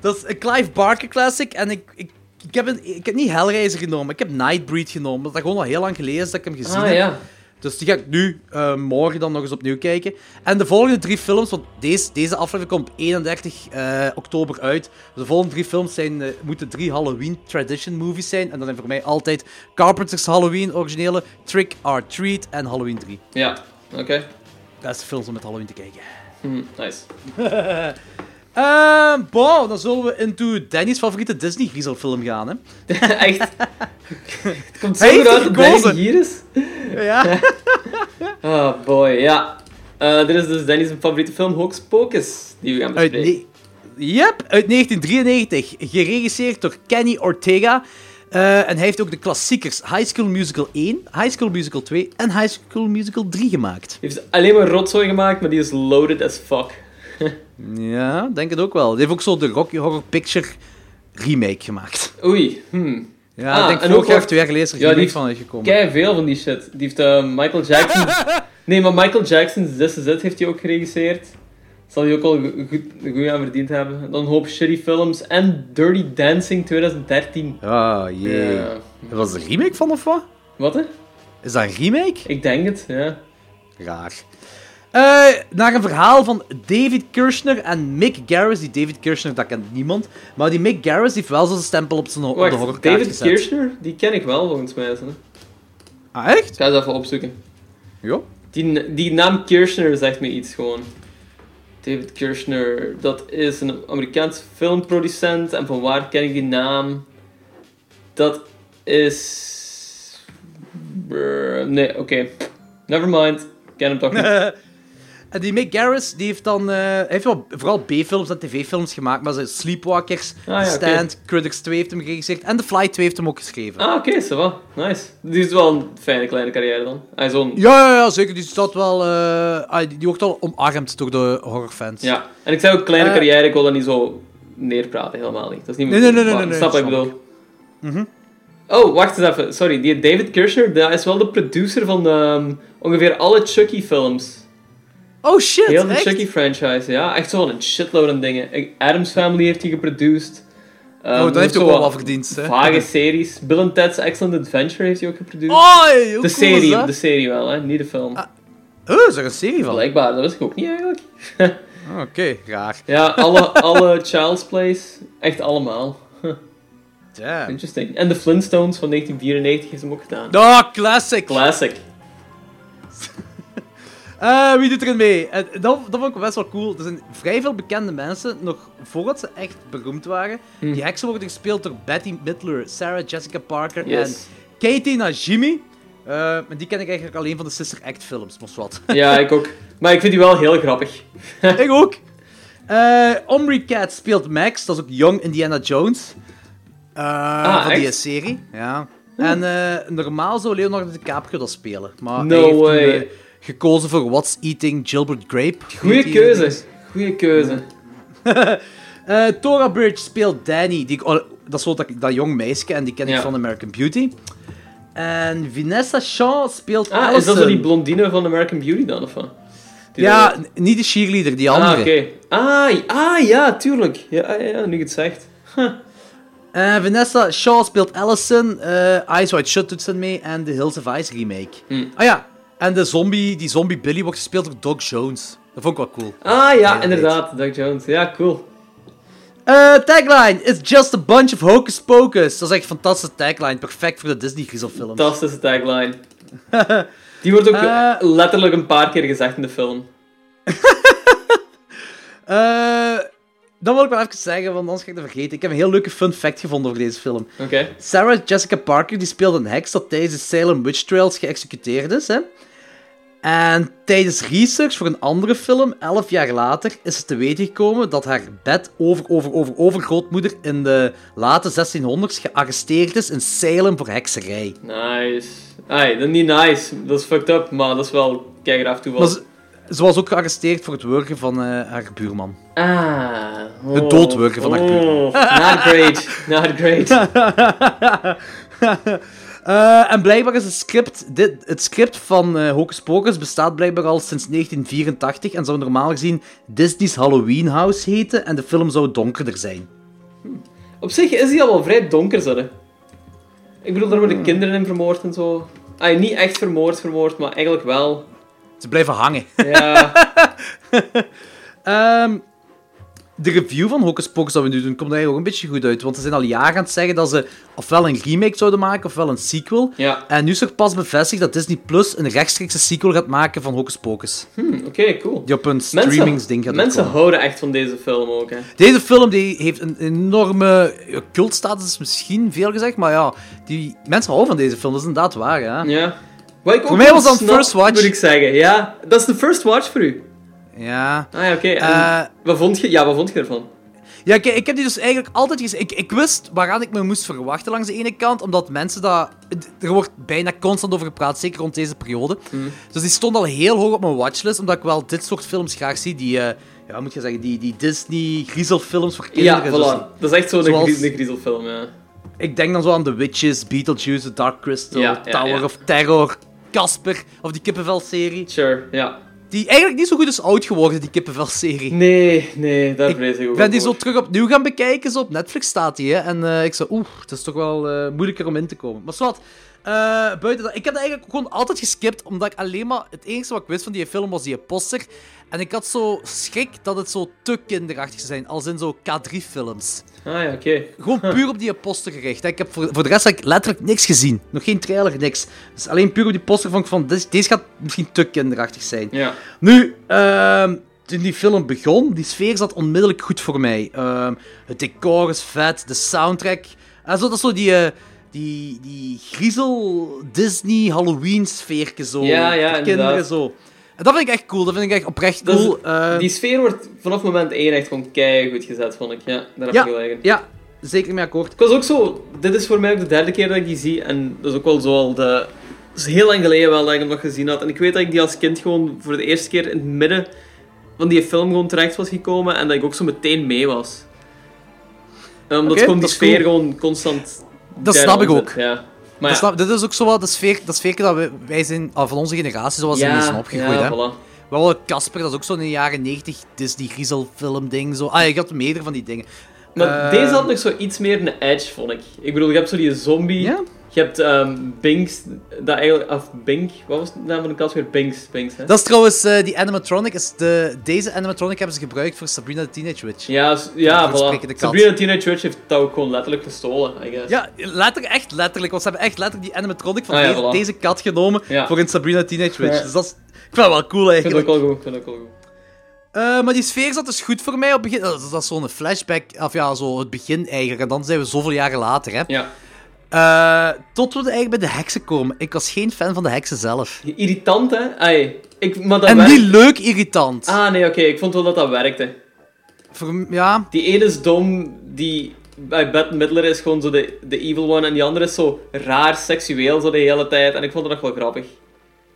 G: dat is een Clive Barker classic en ik, ik, ik, heb een, ik heb niet Hellraiser genomen, ik heb Nightbreed genomen. Dat is gewoon al heel lang geleden is dat ik hem gezien
E: Ah,
G: heb.
E: ja.
G: Dus die ga ik nu eh, morgen dan nog eens opnieuw kijken. En de volgende drie films, want deze, deze aflevering komt op 31 eh, oktober uit. De volgende drie films zijn, eh, moeten drie Halloween tradition movies zijn. En dat zijn voor mij altijd Carpenter's Halloween, originele, Trick or Treat en Halloween 3.
E: Ja, oké.
G: Dat is de films om met Halloween te kijken.
E: Hm, nice.
G: Ehm bon, dan zullen we into Danny's favoriete Disney griezelfilm gaan, hè.
E: Echt. Het komt zo
G: Hij
E: goed uit dat. Danny hier is.
G: Ja.
E: Oh boy, ja. Eh, dit is dus Danny's favoriete film, Hocus Pocus, die we gaan
G: Uit,
E: bespreken.
G: ne- yep, uit 1993. Geregisseerd door Kenny Ortega. Eh, en hij heeft ook de klassiekers High School Musical 1, High School Musical 2 en High School Musical 3 gemaakt.
E: Die heeft alleen maar rotzooi gemaakt, maar die is loaded as fuck.
G: Ja, denk het ook wel. Hij heeft ook zo de Rocky Horror Picture remake gemaakt.
E: Oei. Hm.
G: Ja,
E: Ah,
G: ik denk vorig
E: ook
G: jaar of twee jaar geleden er
E: Ja,
G: remake
E: die-
G: van uitgekomen.
E: Kei veel van die shit. Die heeft eh, Michael Jackson. nee, maar Michael Jackson's This Is It heeft hij ook geregisseerd. Zal hij ook go- goed, goed aan verdiend hebben. Dan een hoop shitty films. En Dirty Dancing 2013.
G: Ah, jee.
E: Ja.
G: Dat was een remake van of wat?
E: Wat hè?
G: Is dat een remake?
E: Ik denk het, ja.
G: Raar. Eh, naar een verhaal van David Kirshner en Mick Garris. Die David Kirshner, dat kent niemand. Maar die Mick Garris heeft wel zo'n stempel op, zijn, op de
E: Wacht,
G: horrorkaart
E: David
G: gezet.
E: Kirshner? Die ken ik wel volgens mij.
G: Ah, echt?
E: Ik ga eens even opzoeken.
G: Ja.
E: Die, die naam Kirshner zegt me iets gewoon. David Kirshner, dat is een Amerikaans filmproducent. En van waar ken ik die naam? Dat is. Brr, Nee, oké. Never mind. Ik ken hem toch niet.
G: En die Mick Garris, die heeft dan... eh, hij heeft wel vooral B-films en tv-films gemaakt, maar zijn Sleepwalkers,
E: Ah, ja,
G: Stand, Critics 2 heeft hem geregisseerd en The Fly 2 heeft hem ook geschreven.
E: Ah, oké, ça va. Nice. Die is wel een fijne kleine carrière dan. Hij zo'n...
G: Ja, ja, ja, zeker. Die staat wel... ah, die, wordt wel omarmd door de horrorfans.
E: Ja. En ik zei ook kleine
G: Eh.
E: carrière, ik wil dat niet zo neerpraten, helemaal niet. Dat is niet
G: Nee, nee, nee, nee, nee,
E: Snap wat ik bedoel? Oh, wacht eens even. Sorry, die David Kirshner, dat is wel de producer van ehm, ongeveer alle Chucky-films.
G: Oh shit,
E: Heel de
G: echt?
E: Chucky-franchise, ja. Echt zo een shitload aan dingen. Adam's Family heeft hij geproduced. Ehm,
G: Oh, dat heeft ook wel verdiend, hè?
E: Vage series. Bill and Ted's Excellent Adventure heeft hij ook geproduceerd.
G: Oh,
E: de,
G: cool is
E: serie, de serie wel, hè. Niet de film.
G: Oh, is er een serie van?
E: Blijkbaar, dat wist ik ook niet eigenlijk.
G: Ah, Oké, raar.
E: Ja, alle, alle Child's Plays. Echt allemaal.
G: Damn.
E: Interesting. En de Flintstones van 1994 heeft hem ook gedaan.
G: Oh, classic.
E: Classic.
G: Eh, wie doet erin mee? Eh, dat, dat vond ik best wel cool. Er zijn vrij veel bekende mensen, nog voordat ze echt beroemd waren.
E: Hm.
G: Die heksen worden gespeeld door Betty Midler, Sarah Jessica Parker
E: Yes.
G: en Katie Najimy. Eh, maar die ken ik eigenlijk alleen van de Sister Act films, maar wat.
E: Ja, ik ook. Maar ik vind die wel heel grappig.
G: ik ook. Eh Omri Cat speelt Max, dat is ook Young Indiana Jones. Eh, van die serie, ja. En eh, normaal zou Leonardo DiCaprio dat spelen. Maar
E: No
G: hij heeft toen,
E: way.
G: Gekozen voor What's Eating Gilbert Grape.
E: Goeie keuze. Goeie keuze.
G: Eh, Tora Bridge speelt Danny. Die, oh, dat is zo dat, dat jong meisje en die ken ik van American Beauty. En Vanessa Shaw speelt
E: Ah, is dat zo die blondine van American Beauty dan, of
G: Ja, niet de cheerleader, die
E: Ah,
G: andere.
E: oké. Ah, ah, ja, tuurlijk. Ja, ja, ja, nu je het zegt.
G: Eh, Vanessa Shaw speelt Allison. eh Eyes Wide Shut doet ze mee. En de Hills of Ice remake.
E: Hmm.
G: Ah ja, en de zombie, die zombie Billy wordt gespeeld door Doug Jones. Dat vond ik wel cool.
E: Ah, ja, inderdaad. Doug Jones. Ja, cool.
G: Eh, tagline: It's just a bunch of hocus pocus. Dat is echt een fantastische tagline. Perfect voor de Disney griezelfilm.
E: Fantastische tagline. Die wordt ook
G: Eh.
E: letterlijk een paar keer gezegd in de film.
G: Eh, dat wil ik wel even zeggen, want anders ga ik het vergeten. Ik heb een heel leuke fun fact gevonden over deze film. Sarah Jessica Parker die speelde een heks dat tijdens de Salem Witch Trials geëxecuteerd is. Hè? En tijdens research voor een andere film, elf jaar later, is het te weten gekomen dat haar bed over, over, over, overgrootmoeder in de late 1600s gearresteerd is in Salem voor hekserij.
E: Nice. Ai, dat is niet nice. Dat is fucked up, maar dat is wel keigraaf toeval.
G: Maar ze, ze was ook gearresteerd voor het wurgen van eh, haar buurman.
E: Ah.
G: Het doodwurgen van haar buurman.
E: Oh, not great. Not great.
G: Eh, en blijkbaar is het script, dit, het script van eh Hocus Pocus bestaat blijkbaar al sinds 1984 en zou normaal gezien Disney's Halloween House heten en de film zou donkerder zijn.
E: Op zich is hij al wel vrij donker, zo, hè. Ik bedoel, daar worden kinderen in vermoord en zo. Ai, niet echt vermoord, vermoord, maar eigenlijk wel.
G: Ze blijven hangen.
E: Ja.
G: Ehm, de review van Hocus Pocus dat we nu doen, komt eigenlijk ook een beetje goed uit. Want ze zijn al jaren aan het zeggen dat ze ofwel een remake zouden maken, ofwel een sequel.
E: ja.
G: En nu is er pas bevestigd dat Disney Plus een rechtstreekse sequel gaat maken van Hocus Pocus.
E: Hm, Oké, cool.
G: Die op een streamingsding gaat
E: mensen houden echt van deze film ook, hè.
G: Deze film die heeft een enorme cultstatus, is misschien veel gezegd, maar ja, die, mensen houden van deze film, dat is inderdaad waar. Ja.
E: Ja.
G: Voor mij was dat een first watch.
E: moet ik zeggen. Ja, dat is de first watch voor u.
G: Ja.
E: Ah ja, oké.
G: Eh,
E: wat vond je? Ja, wat vond je ervan?
G: Ja, kijk, ik heb die dus eigenlijk altijd gezien. Ik, ik wist waaraan ik me moest verwachten langs de ene kant, omdat mensen dat... Er wordt bijna constant over gepraat, zeker rond deze periode.
E: Mm.
G: Dus die stond al heel hoog op mijn watchlist, omdat ik wel dit soort films graag zie, die... eh, ja, moet je zeggen, die, die Disney griezelfilms voor
E: Ja,
G: kinderen. Dus
E: voilà. Dat is echt zo'n
G: Zoals-
E: griezelfilm, ja.
G: ik denk dan zo aan The Witches, Beetlejuice, The Dark Crystal,
E: Ja, ja,
G: Tower
E: ja.
G: of Terror, Casper, of die kippenvel-serie.
E: Sure, ja.
G: Die eigenlijk niet zo goed is oud geworden, die kippenvel-serie.
E: Nee, nee, daar vrees ik ook
G: Ik ben die zo terug opnieuw gaan bekijken. Zo op Netflix staat die, hè. En eh, ik zei, oeh, het is toch wel eh, moeilijker om in te komen. Maar zwart, eh, buiten dat... Ik heb dat eigenlijk gewoon altijd geskipt, omdat ik alleen maar... Het enige wat ik wist van die film was die poster. En ik had zo schrik dat het zo te kinderachtig zou zijn. Als in zo K3-films.
E: Ah ja, oké.
G: Gewoon puur op die poster gericht. Ik heb voor, voor de rest heb ik letterlijk niks gezien. Nog geen trailer, niks. Dus alleen puur op die poster vond ik van, deze, deze gaat misschien te kinderachtig zijn.
E: Ja.
G: Nu, ehm, toen die film begon, die sfeer zat onmiddellijk goed voor mij. Ehm, het decor is vet, de soundtrack. En zo, dat is zo die, eh, die, die griezel Disney Halloween sfeerke zo.
E: Ja, ja,
G: voor
E: inderdaad.
G: kinderen zo. En dat vind ik echt cool, dat vind ik echt oprecht
E: Dat is-
G: cool. Eh,
E: Die sfeer wordt vanaf moment 1 echt gewoon goed gezet, vond ik. Ja, daar heb
G: ja,
E: gelijk in.
G: ja, zeker mee akkoord.
E: Ik was ook zo... Dit is voor mij ook de derde keer dat ik die zie. En dat is ook wel zo al de... Het is heel lang geleden wel dat ik hem nog gezien had. En ik weet dat ik die als kind gewoon voor de eerste keer in het midden van die film gewoon terecht was gekomen. En dat ik ook zo meteen mee was. En omdat gewoon die
G: dat
E: sfeer
G: cool.
E: gewoon constant...
G: Dat snap ik ook.
E: zit, Ja. Maar
G: Dat snap- is ook zo wat de sfeer, dat sfeerke dat wij, wij zijn, van onze generatie, zoals
E: ja,
G: in zijn opgegroeid.
E: ja, voilà.
G: Wel, Casper, dat is ook zo'n jaren 90 Disney griezelfilm ding. Zo. Ah, je had meerdere van die dingen.
E: Maar
G: Eh,
E: deze had nog zo iets meer een edge, vond ik. Ik bedoel, je hebt zo die zombie...
G: Ja?
E: Je hebt ehm Binks, dat eigenlijk... Of Bink, wat was de naam van de kat weer? Binks, Binks, hè?
G: Dat is trouwens, eh, die animatronic, is de, deze animatronic hebben ze gebruikt voor Sabrina the Teenage Witch.
E: Ja, ja, voilà. Sabrina Teenage Witch heeft dat ook gewoon letterlijk gestolen, I guess.
G: Ja, letterlijk, echt letterlijk. Want ze hebben echt letterlijk die animatronic van
E: Ah, ja,
G: deze,
E: voilà.
G: deze kat genomen
E: Ja.
G: voor in Sabrina the Teenage Witch.
E: Ja.
G: Dus dat is, ik vind dat wel cool
E: Ik vind
G: eigenlijk.
E: ook wel goed, vind het ook wel goed.
G: Eh, maar die sfeer zat dus goed voor mij op het begin. Dat is, dat is zo'n flashback, of ja, zo het begin eigenlijk. En dan zijn we zoveel jaren later, hè.
E: Ja.
G: Eh, tot we eigenlijk bij de heksen komen. Ik was geen fan van de heksen zelf.
E: Irritant, hè? Ai, ik, maar dat
G: En
E: werkt-
G: niet leuk irritant.
E: Ah, nee, oké. Ik vond wel dat dat werkte.
G: Voor, ja,
E: Die ene is dom, die... Bij Bette Midler is gewoon zo de, de evil one. En die andere is zo raar seksueel zo de hele tijd. En ik vond het nog wel grappig.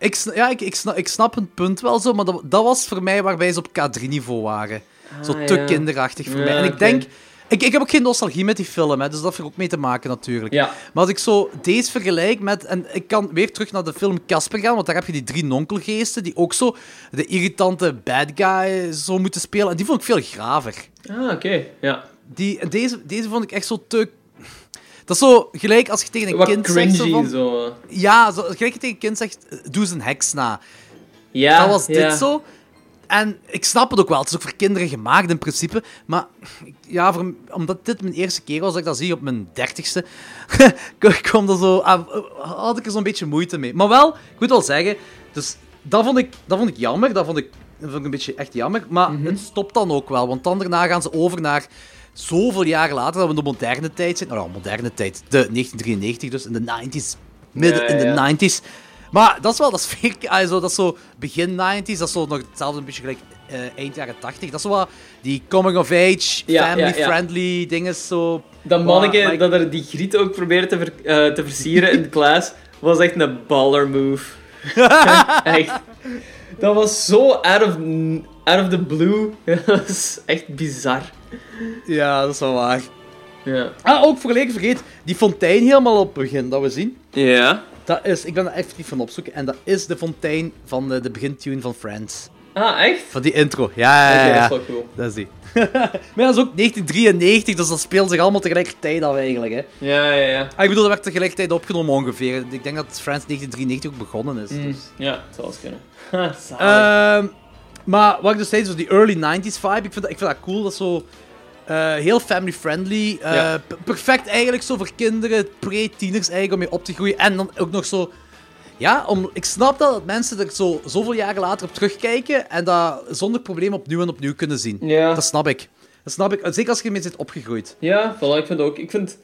G: Ik, ja ik, ik, snap, ik snap het punt wel zo, maar dat, dat was voor mij waarbij ze op K3-niveau waren. zo
E: Ah,
G: te
E: ja.
G: kinderachtig voor
E: Ja,
G: mij. En ik denk... Ik, ik heb ook geen nostalgie met die film, hè, dus dat heeft er ook mee te maken natuurlijk.
E: Ja.
G: Maar als ik zo deze vergelijk met... En ik kan weer terug naar de film Casper gaan, want daar heb je die drie nonkelgeesten die ook zo de irritante bad guy zo moeten spelen. En die vond ik veel graver.
E: Ah, oké. Ja.
G: Die, deze, deze vond ik echt zo te... Dat is zo gelijk als je tegen een
E: Wat
G: kind zegt... Van,
E: zo.
G: Ja, zo, gelijk je tegen een kind zegt, eh, doe eens een heks na.
E: Ja,
G: dat was
E: ja.
G: dit zo. En ik snap het ook wel. Het is ook voor kinderen gemaakt in principe. Maar ja, voor, omdat dit mijn eerste keer was dat ik dat zie op mijn dertigste, kwam er zo, had ik er zo'n beetje moeite mee. Maar wel, ik moet wel zeggen, dus dat vond ik, dat vond ik jammer. Dat vond ik Dat vond ik een beetje echt jammer. Maar
E: Mhm.
G: het stopt dan ook wel. Want dan daarna gaan ze over naar zoveel jaar later, dat we in de moderne tijd zijn. Nou, ja, moderne tijd. De 1993 dus, in de 90s. Midden
E: Ja,
G: in de
E: ja.
G: 90s. Maar dat is wel, dat is, fake, zo, dat is zo begin 90s. Dat is zo nog hetzelfde een beetje gelijk eh, eind jaren 80. Dat is zo wat die coming of age,
E: Ja, ja,
G: family
E: ja.
G: friendly dingen zo.
E: Dat manneke
G: Maar-
E: dat er die griet ook probeerde te, ver- eh, te versieren in de klas, was echt een baller move. echt. Dat was zo out of, out of the blue. dat is echt bizar.
G: Ja, dat is wel waar.
E: Ja.
G: Ah, ook volledig vergeet, die fontein helemaal op het begin dat we zien.
E: Ja.
G: Dat is, ik ben er effectief van opzoeken. En dat is de fontein van de, de begintune van Friends.
E: Ah, echt?
G: Van die intro. Ja, ja, ja.
E: dat is wel cool.
G: Dat is die. maar dat is ook 1993, dus dat speelt zich allemaal tegelijkertijd af eigenlijk. Hè.
E: Ja, ja, ja.
G: Ah, ik bedoel, dat werd tegelijkertijd opgenomen ongeveer. Ik denk dat Friends 1993 ook begonnen is.
E: Mm,
G: dus.
E: ja, het zou eens kunnen.
G: Ehm, maar wat ik dus zei, zo die early 90s vibe, ik vind dat, ik vind dat cool. Dat zo eh, heel family friendly. eh,
E: Ja.
G: perfect eigenlijk zo voor kinderen, pre-tieners eigenlijk, om mee op te groeien. En dan ook nog zo... Ja, om, ik snap dat, dat mensen er zo, zoveel jaren later op terugkijken en dat zonder probleem opnieuw en opnieuw kunnen zien.
E: ja.
G: Dat snap ik. Dat snap ik. Zeker als je ermee zit opgegroeid.
E: Ja, voilà, ik vind ook. Ik vind.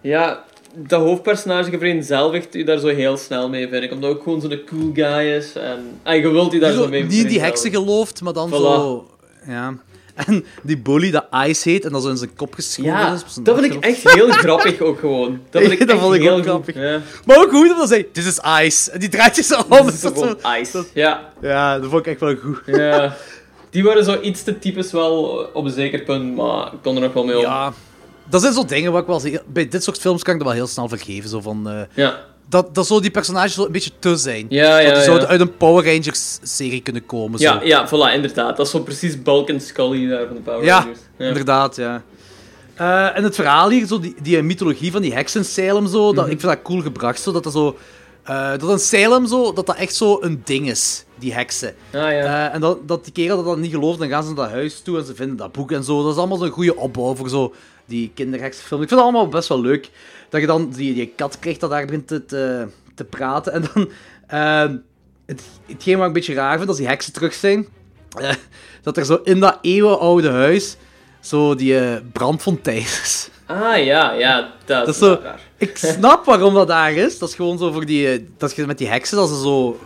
E: Ja, dat hoofdpersonage vereenzelvigt u daar zo heel snel mee, vind ik. Omdat ook gewoon zo'n cool guy is. En, en je wilt die daar
G: Die
E: zo,
G: zo
E: mee
G: niet in die heksen gelooft, maar dan
E: Voilà.
G: zo... Ja. En die bully dat Ice heet en dat zo in zijn kop geschoven
E: Ja,
G: is. op
E: dat vind ik echt heel grappig ook gewoon. Dat vind ik
G: Dat vond ik
E: heel
G: grappig.
E: Ja.
G: Maar ook goed omdat hij This is Ice. En die draait je zo om.
E: Dat is
G: Dat zo-
E: ice. Ja,
G: Ja, dat vond ik echt wel goed.
E: ja. Die waren zo iets te typisch wel op een zeker punt, maar ik kon er nog wel mee om.
G: Ja. Dat zijn zo dingen wat ik wel zie. Bij dit soort films kan ik dat wel heel snel vergeven. Zo van, eh,
E: Ja,
G: dat, dat zo die personages zo een beetje te zijn.
E: ja,
G: Zo,
E: ja.
G: die
E: ja.
G: zouden uit een Power Rangers serie kunnen komen.
E: Ja,
G: zo.
E: ja, voilà, inderdaad. Dat is zo precies Bulk en Scully daar van de Power
G: Ja,
E: Rangers. Ja.
G: inderdaad, ja. Eh, en het verhaal hier, zo die, die mythologie van die heksen Salem, zo, dat,
E: Mhm.
G: ik vind dat cool gebracht. Zo, dat, dat, zo, eh, dat een Salem zo, dat dat echt zo een ding is, die heksen.
E: Ah, ja.
G: Eh, en dat, dat die kerel dat dan niet gelooft, dan gaan ze naar dat huis toe en ze vinden dat boek en zo. Dat is allemaal zo'n goede opbouw voor zo die kinderheksenfilm. Ik vind het allemaal best wel leuk. Dat je dan die, die kat krijgt dat daar begint te, te, te praten. En dan... eh, het, hetgeen wat ik een beetje raar vind, als die heksen terug zijn... eh, dat er zo in dat eeuwenoude huis zo die eh, brandfontein is.
E: Ah, ja, ja. Dat,
G: Dat
E: is
G: zo...
E: raar.
G: Ik snap waarom dat daar is. Dat is gewoon zo voor die... eh, Dat je met die heksen, dat ze zo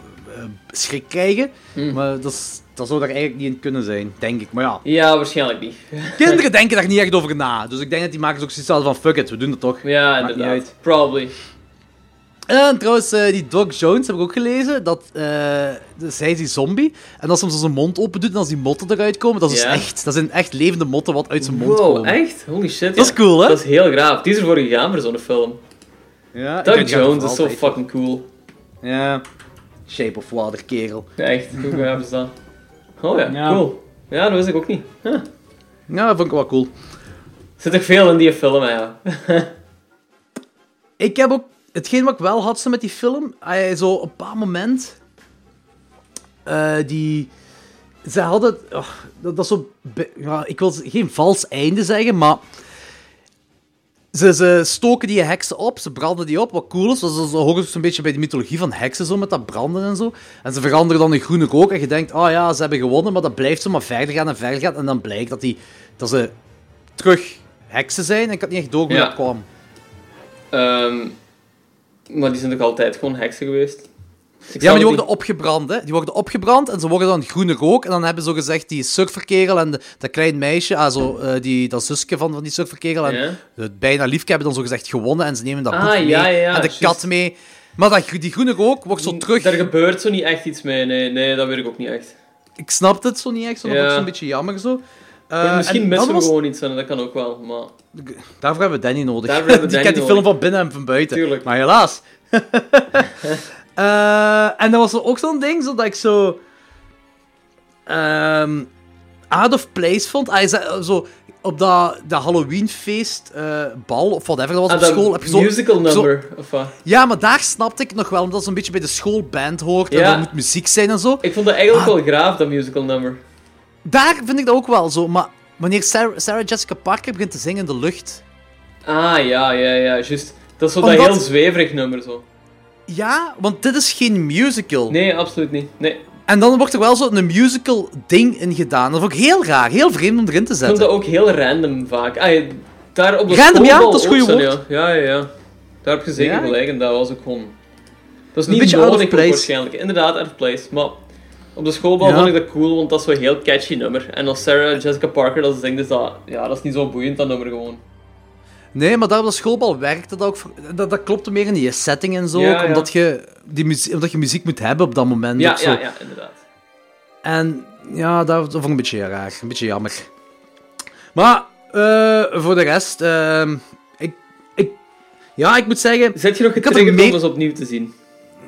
G: schrik krijgen.
E: Mm.
G: Maar dat, is, dat zou daar eigenlijk niet in kunnen zijn, denk ik. Maar ja,
E: Ja, waarschijnlijk niet.
G: kinderen denken daar niet echt over na. Dus ik denk dat die maken ook zoiets van, fuck it, we doen het toch.
E: Ja,
G: Maakt niet
E: inderdaad.
G: uit.
E: Probably.
G: En trouwens, eh, die Doc Jones heb ik ook gelezen. Dat, eh dus hij is die zombie. En als hij zijn mond open doet en als die motten eruit komen, dat is dus echt. Dat zijn echt levende motten wat uit zijn mond
E: Wow,
G: komen.
E: echt? Holy shit,
G: Dat
E: ja.
G: is cool, hè?
E: Dat is heel graaf. Die is ervoor gegaan voor zo'n film.
G: Ja,
E: Doug
G: dat
E: Jones is zo
G: altijd-
E: fucking cool.
G: Ja. Shape of Water, kerel.
E: Ja, echt, hoe gaaf is dat? Oh ja,
G: Ja.
E: cool. Ja, dat wist ik ook niet. Huh.
G: Ja, dat vond ik wel cool.
E: Er zit toch veel in die film, ja.
G: Ik heb ook... Hetgeen wat ik wel had met die film, hij zo op een bepaald moment... eh, die... Ze hadden... oh, dat, dat is zo... Ja, ik wil geen vals einde zeggen, maar... Ze, ze stoken die heksen op, ze branden die op, wat cool is. Dat is- dat hoort dus een beetje bij de mythologie van heksen, zo, met dat branden en zo. En ze veranderen dan in groene rook en je denkt, oh ja, ze hebben gewonnen, maar dat blijft zo maar verder gaan en verder gaan. En dan blijkt dat, die, dat ze terug heksen zijn en ik had niet echt door hoe
E: Ja.
G: dat kwam.
E: Ehm, maar die zijn toch altijd gewoon heksen geweest?
G: Ja, maar die worden opgebrand, hè. Die worden opgebrand en ze worden dan groene rook. En dan hebben ze zo gezegd die surferkerel en de, dat klein meisje, ah, zo, eh, die, dat zusje van, van die surferkerel en het bijna liefke hebben dan zo gezegd gewonnen. En ze nemen dat
E: Ah,
G: boek mee
E: ja, ja, ja,
G: en de kat mee. Maar dat, die groene rook wordt zo terug...
E: Daar gebeurt zo niet echt iets mee, nee, nee, dat weet ik ook niet echt.
G: Ik snap het zo niet echt, zo, dat ik zo'n beetje jammer zo. Eh,
E: misschien
G: en
E: missen we
G: was-
E: gewoon iets en dat kan ook wel, maar...
G: Daarvoor hebben we Danny nodig.
E: Daarvoor hebben we
G: die kent die film van binnen en van buiten.
E: Tuurlijk.
G: Maar helaas. Eh, en dat was ook zo'n ding, zo dat ik zo... ehm, out of place vond. Hij zei, zo, op dat, dat Halloweenfeest, eh, bal, of whatever, dat was
E: Ah,
G: op
E: dat
G: school. Heb je zo,
E: musical
G: zo-
E: number, of wat?
G: ja, maar daar snapte ik nog wel, omdat het een beetje bij de schoolband hoort. En
E: Ja.
G: er moet muziek zijn en zo.
E: Ik vond dat eigenlijk
G: Ah.
E: wel graaf, dat musical number.
G: Daar vind ik dat ook wel zo. Maar wanneer Sarah, Sarah Jessica Parker begint te zingen in de lucht...
E: Ah, ja, ja, ja, juist. Dat is zo
G: Omdat-
E: dat heel zweverig nummer, zo.
G: Ja, want dit is geen musical.
E: Nee, absoluut niet. Nee,
G: En dan wordt er wel zo'n musical ding in gedaan. Dat vond ik heel raar, heel vreemd om erin te
E: Ik vond
G: zetten.
E: dat ook heel random vaak. Ah, daar op de
G: Random, ja, dat is goeie
E: zo, Ja. ja, ja, ja. Daar heb je zeker
G: Ja?
E: gelijk en dat was ook gewoon... Dat is niet
G: beetje
E: nodig
G: place.
E: waarschijnlijk. Inderdaad, out of place. Maar op de schoolbal
G: Ja.
E: vond ik dat cool, want dat is zo'n heel catchy nummer. En als Sarah Jessica Parker dat zingt, is dat... Ja, dat is niet zo boeiend, dat nummer gewoon.
G: Nee, maar daar op de schoolbal werkte dat ook. voor- Dat, dat klopte meer in die setting en zo.
E: Ja,
G: ook,
E: ja.
G: Omdat, je die muziek, omdat je muziek moet hebben op dat moment.
E: Ja,
G: ook zo.
E: ja, ja, inderdaad.
G: En ja, dat, dat vond ik een beetje raar. Een beetje jammer. Maar eh, voor de rest, ehm, ik, ik, ja, ik moet zeggen,
E: Zet je nog getriggerd om
G: mee-
E: opnieuw te zien?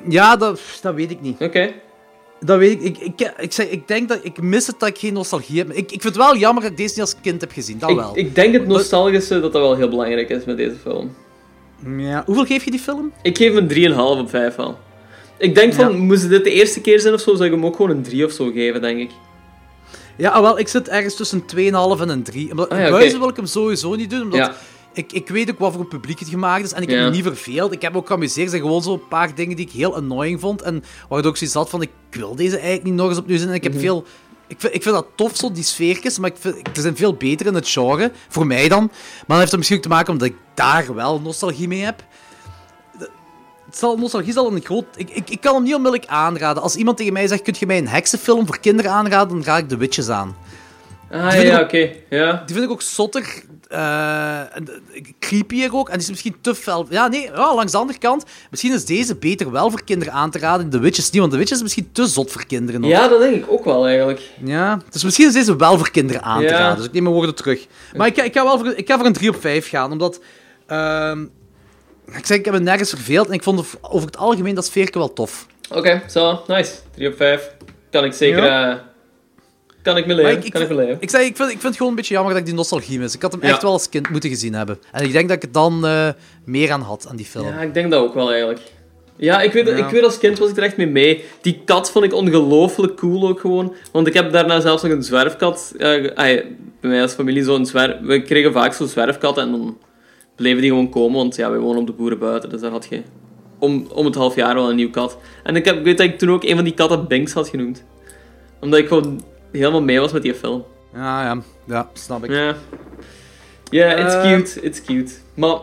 G: ja, dat, dat weet ik niet.
E: Oké.
G: Dat weet ik. Ik, ik, ik, zeg, ik denk dat ik mis het dat ik geen nostalgie heb. Ik, ik vind het wel jammer dat ik deze niet als kind heb gezien. Dat
E: Ik,
G: wel.
E: ik denk het nostalgische dat dat wel heel belangrijk is met deze film.
G: ja. Hoeveel geef je die film?
E: Ik geef hem een 3,5 op 5 al. Ik denk van,
G: Ja.
E: moest dit de eerste keer zijn of zo, zou ik hem ook gewoon een 3 of zo geven, denk ik.
G: Ja, ah, wel, ik zit ergens tussen 2,5 en een 3. Omdat,
E: Ah, ja,
G: wil ik hem sowieso niet doen, omdat
E: Ja.
G: Ik, ik weet ook wat voor publiek het gemaakt is en ik heb me niet verveeld. Ik heb ook geamuseerd. Er zijn gewoon zo'n paar dingen die ik heel annoying vond en waardoor ik zoiets had van, ik wil deze eigenlijk niet nog eens opnieuw zien. En ik
E: Mhm.
G: heb veel... Ik vind, ik vind dat tof, zo, die sfeertjes, maar ik vind, er zijn veel beter in het genre, voor mij dan. Maar dat heeft er misschien ook te maken omdat ik daar wel nostalgie mee heb. De- Het zal, nostalgie zal een groot... Ik, ik, ik kan hem niet onmiddellijk aanraden. Als iemand tegen mij zegt, kun je mij een heksenfilm voor kinderen aanraden, dan raad ik The Witches aan.
E: Ah, ja, oké. Ja.
G: Die vind ik ook zotter, eh, en, eh, creepier ook. En die is misschien te fel. Ja, nee, ja, langs de andere kant. Misschien is deze beter wel voor kinderen aan te raden. The Witches niet, want The Witches is misschien te zot voor kinderen. nog.
E: ja, dat denk ik ook wel, eigenlijk.
G: ja. Dus misschien is deze wel voor kinderen aan te raden. Dus ik neem mijn woorden terug. Maar ik, ga- ik ga wel voor, ik ga voor een 3 op 5 gaan, omdat... ehm, ik zeg, ik heb me nergens verveeld en ik vond over het algemeen dat sfeerke wel tof.
E: Oké, zo, nice. 3 op 5. Kan ik zeker... eh, kan ik me leven,
G: ik, ik,
E: kan ik me leven.
G: ik, zeg, ik, vind, ik vind het gewoon een beetje jammer dat ik die nostalgie mis. Ik had hem
E: Ja.
G: echt wel als kind moeten gezien hebben. En ik denk dat ik er dan eh, meer aan had, aan die film.
E: Ja, ik denk dat ook wel, eigenlijk. Ja, ik weet,
G: Ja.
E: ik weet als kind was ik er echt mee mee. Die kat vond ik ongelooflijk cool ook gewoon. Want ik heb daarna zelfs nog een zwerfkat. eh, bij mij als familie zo'n zwerf... We kregen vaak zo'n zwerfkat en dan bleven die gewoon komen. Want ja, we wonen op de boeren buiten, dus daar had je om, om het half jaar wel een nieuw kat. En ik, heb, ik weet dat ik toen ook een van die katten Binks had genoemd. Omdat ik gewoon helemaal mee was met die film.
G: Ja, ja, ja, snap ik.
E: Ja. Ja, it's
G: Eh,
E: cute, it's cute. Maar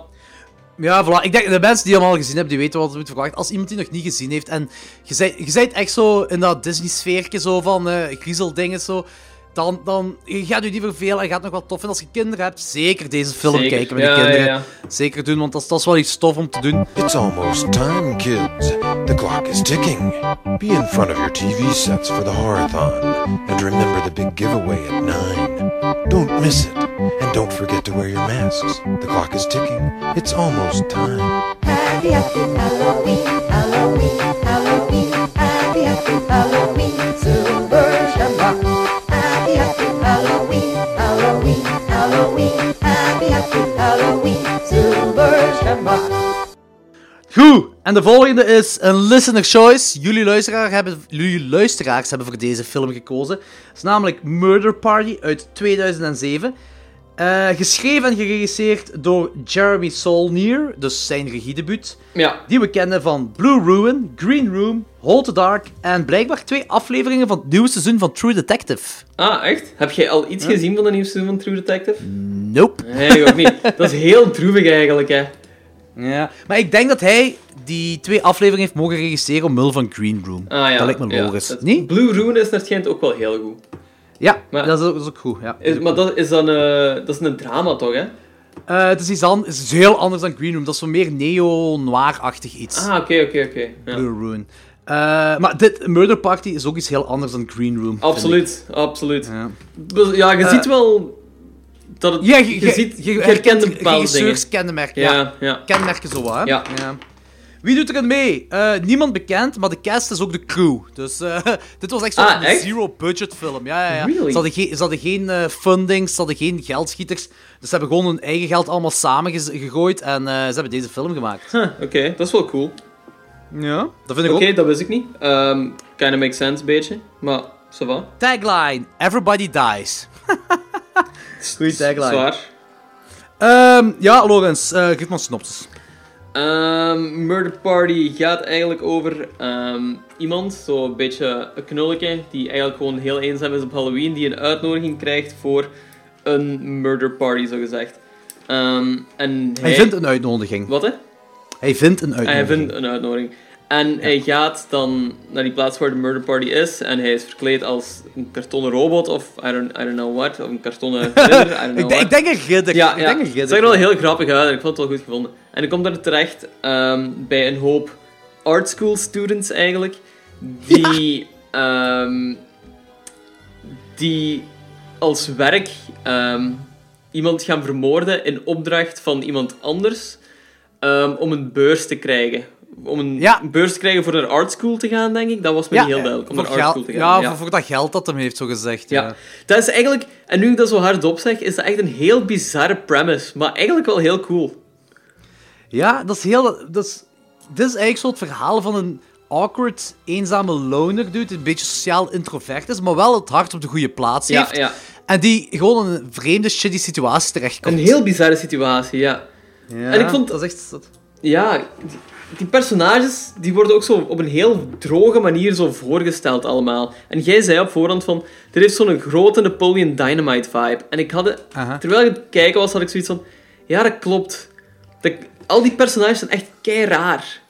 G: Ja, voilà. Ik denk, de mensen die hem al gezien hebben, die weten wat ze moeten verwachten. Als iemand die nog niet gezien heeft en je bent, je echt zo in dat Disney-sfeertje zo van eh griezeldingen zo, dan, dan je gaat je niet vervelen en gaat het nog wel tof vinden. Als je kinderen hebt, zeker deze film
E: Zeker.
G: kijken met
E: Ja,
G: de kinderen.
E: ja, ja.
G: Zeker doen, want dat is, dat is wel iets tof om te doen.
H: It's almost time, kids. The clock is ticking. Be in front of your TV sets for the horathon. And remember the big giveaway at 9. Don't miss it. And don't forget to wear your masks. The clock is ticking. It's almost time.
C: Happy, happy Halloween, Halloween, Halloween. Happy, happy Halloween, Silver Shamrock. Happy, happy Halloween, Halloween, Halloween. Happy, happy Halloween, Silver Shamrock.
G: Goed, en de volgende is een listener choice. Jullie, luisteraar hebben, jullie luisteraars hebben voor deze film gekozen. Het is namelijk Murder Party uit 2007. Eh, geschreven en geregisseerd door Jeremy Saulnier, dus zijn regiedebuut.
E: ja,
G: Die we kennen van Blue Ruin, Green Room, Hold the Dark en blijkbaar twee afleveringen van het nieuwe seizoen van True Detective.
E: Ah, echt? Heb jij al iets gezien van de nieuwste seizoen van True Detective?
G: Nope.
E: Nee, ook niet. Dat is heel droevig eigenlijk, hè.
G: Ja. Maar ik denk dat hij die twee afleveringen heeft mogen regisseren omwille van Green Room.
E: Ah ja.
G: Dat lijkt me
E: ja,
G: logisch.
E: dat-
G: Niet?
E: Blue Ruin is naar schijnt ook wel heel goed.
G: Ja,
E: Maar-
G: dat, is ook, dat is ook goed. Ja.
E: Is, maar dat is dan eh, dat is een drama, toch, hè?
G: Eh, het, is iets an- het is heel anders dan Green Room. Dat is zo meer neo-noir-achtig iets.
E: Ah, oké, oké, oké. Ja.
G: Blue Ruin. Eh, maar dit Murder Party is ook iets heel anders dan Green Room.
E: Absoluut, absoluut.
G: Ja.
E: Dus Ja, je ziet wel dat het...
G: Ja, je, je,
E: ziet,
G: je,
E: je
G: herkent
E: bepaalde dingen.
G: regisseurskenmerken. Ja.
E: Ja, ja.
G: Kenmerken zo, hè?
E: Ja.
G: Wie doet erin mee? Eh, niemand bekend, maar de cast is ook de crew. Dus eh, dit was echt zo'n
E: Ah,
G: zero-budget film. Ja, ja, ja.
E: Really?
G: Ze hadden, geen, ze hadden geen eh, funding, ze hadden geen geldschieters. Dus ze hebben gewoon hun eigen geld allemaal samengegooid en eh, ze hebben deze film gemaakt.
E: Huh, Oké, dat is wel cool.
G: Ja, dat vind ik
E: Oké,
G: ook.
E: dat wist ik niet. Ehm kinda makes sense, een beetje. Maar, ça va.
G: Tagline: Everybody dies. Goeie tagline.
E: Zwaar.
G: Ehm, ja, Lorenz, geef maar een synopsis.
E: Ehm, Murder Party gaat eigenlijk over ehm, iemand, zo'n beetje een knulletje, die eigenlijk gewoon heel eenzaam is op Halloween, die een uitnodiging krijgt voor een murder party, zo gezegd. Ehm, en
G: Hij vindt een uitnodiging.
E: Wat, hè?
G: Hij vindt een
E: Hij
G: uitnodiging.
E: vindt een uitnodiging. En hij gaat dan naar die plaats waar de murder party is. En hij is verkleed als een kartonnen robot of I don't, I don't know what. Of een kartonnen ridder, I don't know
G: Ik,
E: what.
G: ik denk een ridder.
E: Ja,
G: ik
E: ja.
G: denk een
E: het zag er wel heel grappig uit en ik vond het wel goed gevonden. En hij komt daar terecht ehm, bij een hoop art school students eigenlijk. Die, ehm, die als werk ehm, iemand gaan vermoorden in opdracht van iemand anders. om een beurs te krijgen. Om een
G: Ja.
E: beurs te krijgen voor naar art school te gaan, denk ik. Dat was me niet heel
G: eh,
E: duidelijk. Om naar art school te gaan.
G: Ja, Voor, dat geld dat hem heeft, zo gezegd.
E: Ja.
G: Ja.
E: Dat is eigenlijk, en nu ik dat zo hardop zeg, is dat echt een heel bizarre premise, maar eigenlijk wel heel cool.
G: Ja, dat is heel... Dat is, dit is eigenlijk zo het verhaal van een awkward, eenzame loner dude, die een beetje sociaal introvert is, maar wel het hart op de goede plaats
E: Ja,
G: heeft.
E: ja.
G: En die gewoon in een vreemde, shitty situatie terechtkomt.
E: Een heel bizarre situatie, ja.
G: Ja,
E: en ik vond-
G: Dat is echt... Dat...
E: Ja, die, personages die worden ook zo op een heel droge manier zo voorgesteld allemaal. En jij zei op voorhand van, dit heeft zo'n grote Napoleon Dynamite vibe. En ik had, het- terwijl ik aan het kijken was, had ik zoiets van, ja, dat klopt. Dat, al die personages zijn echt kei raar.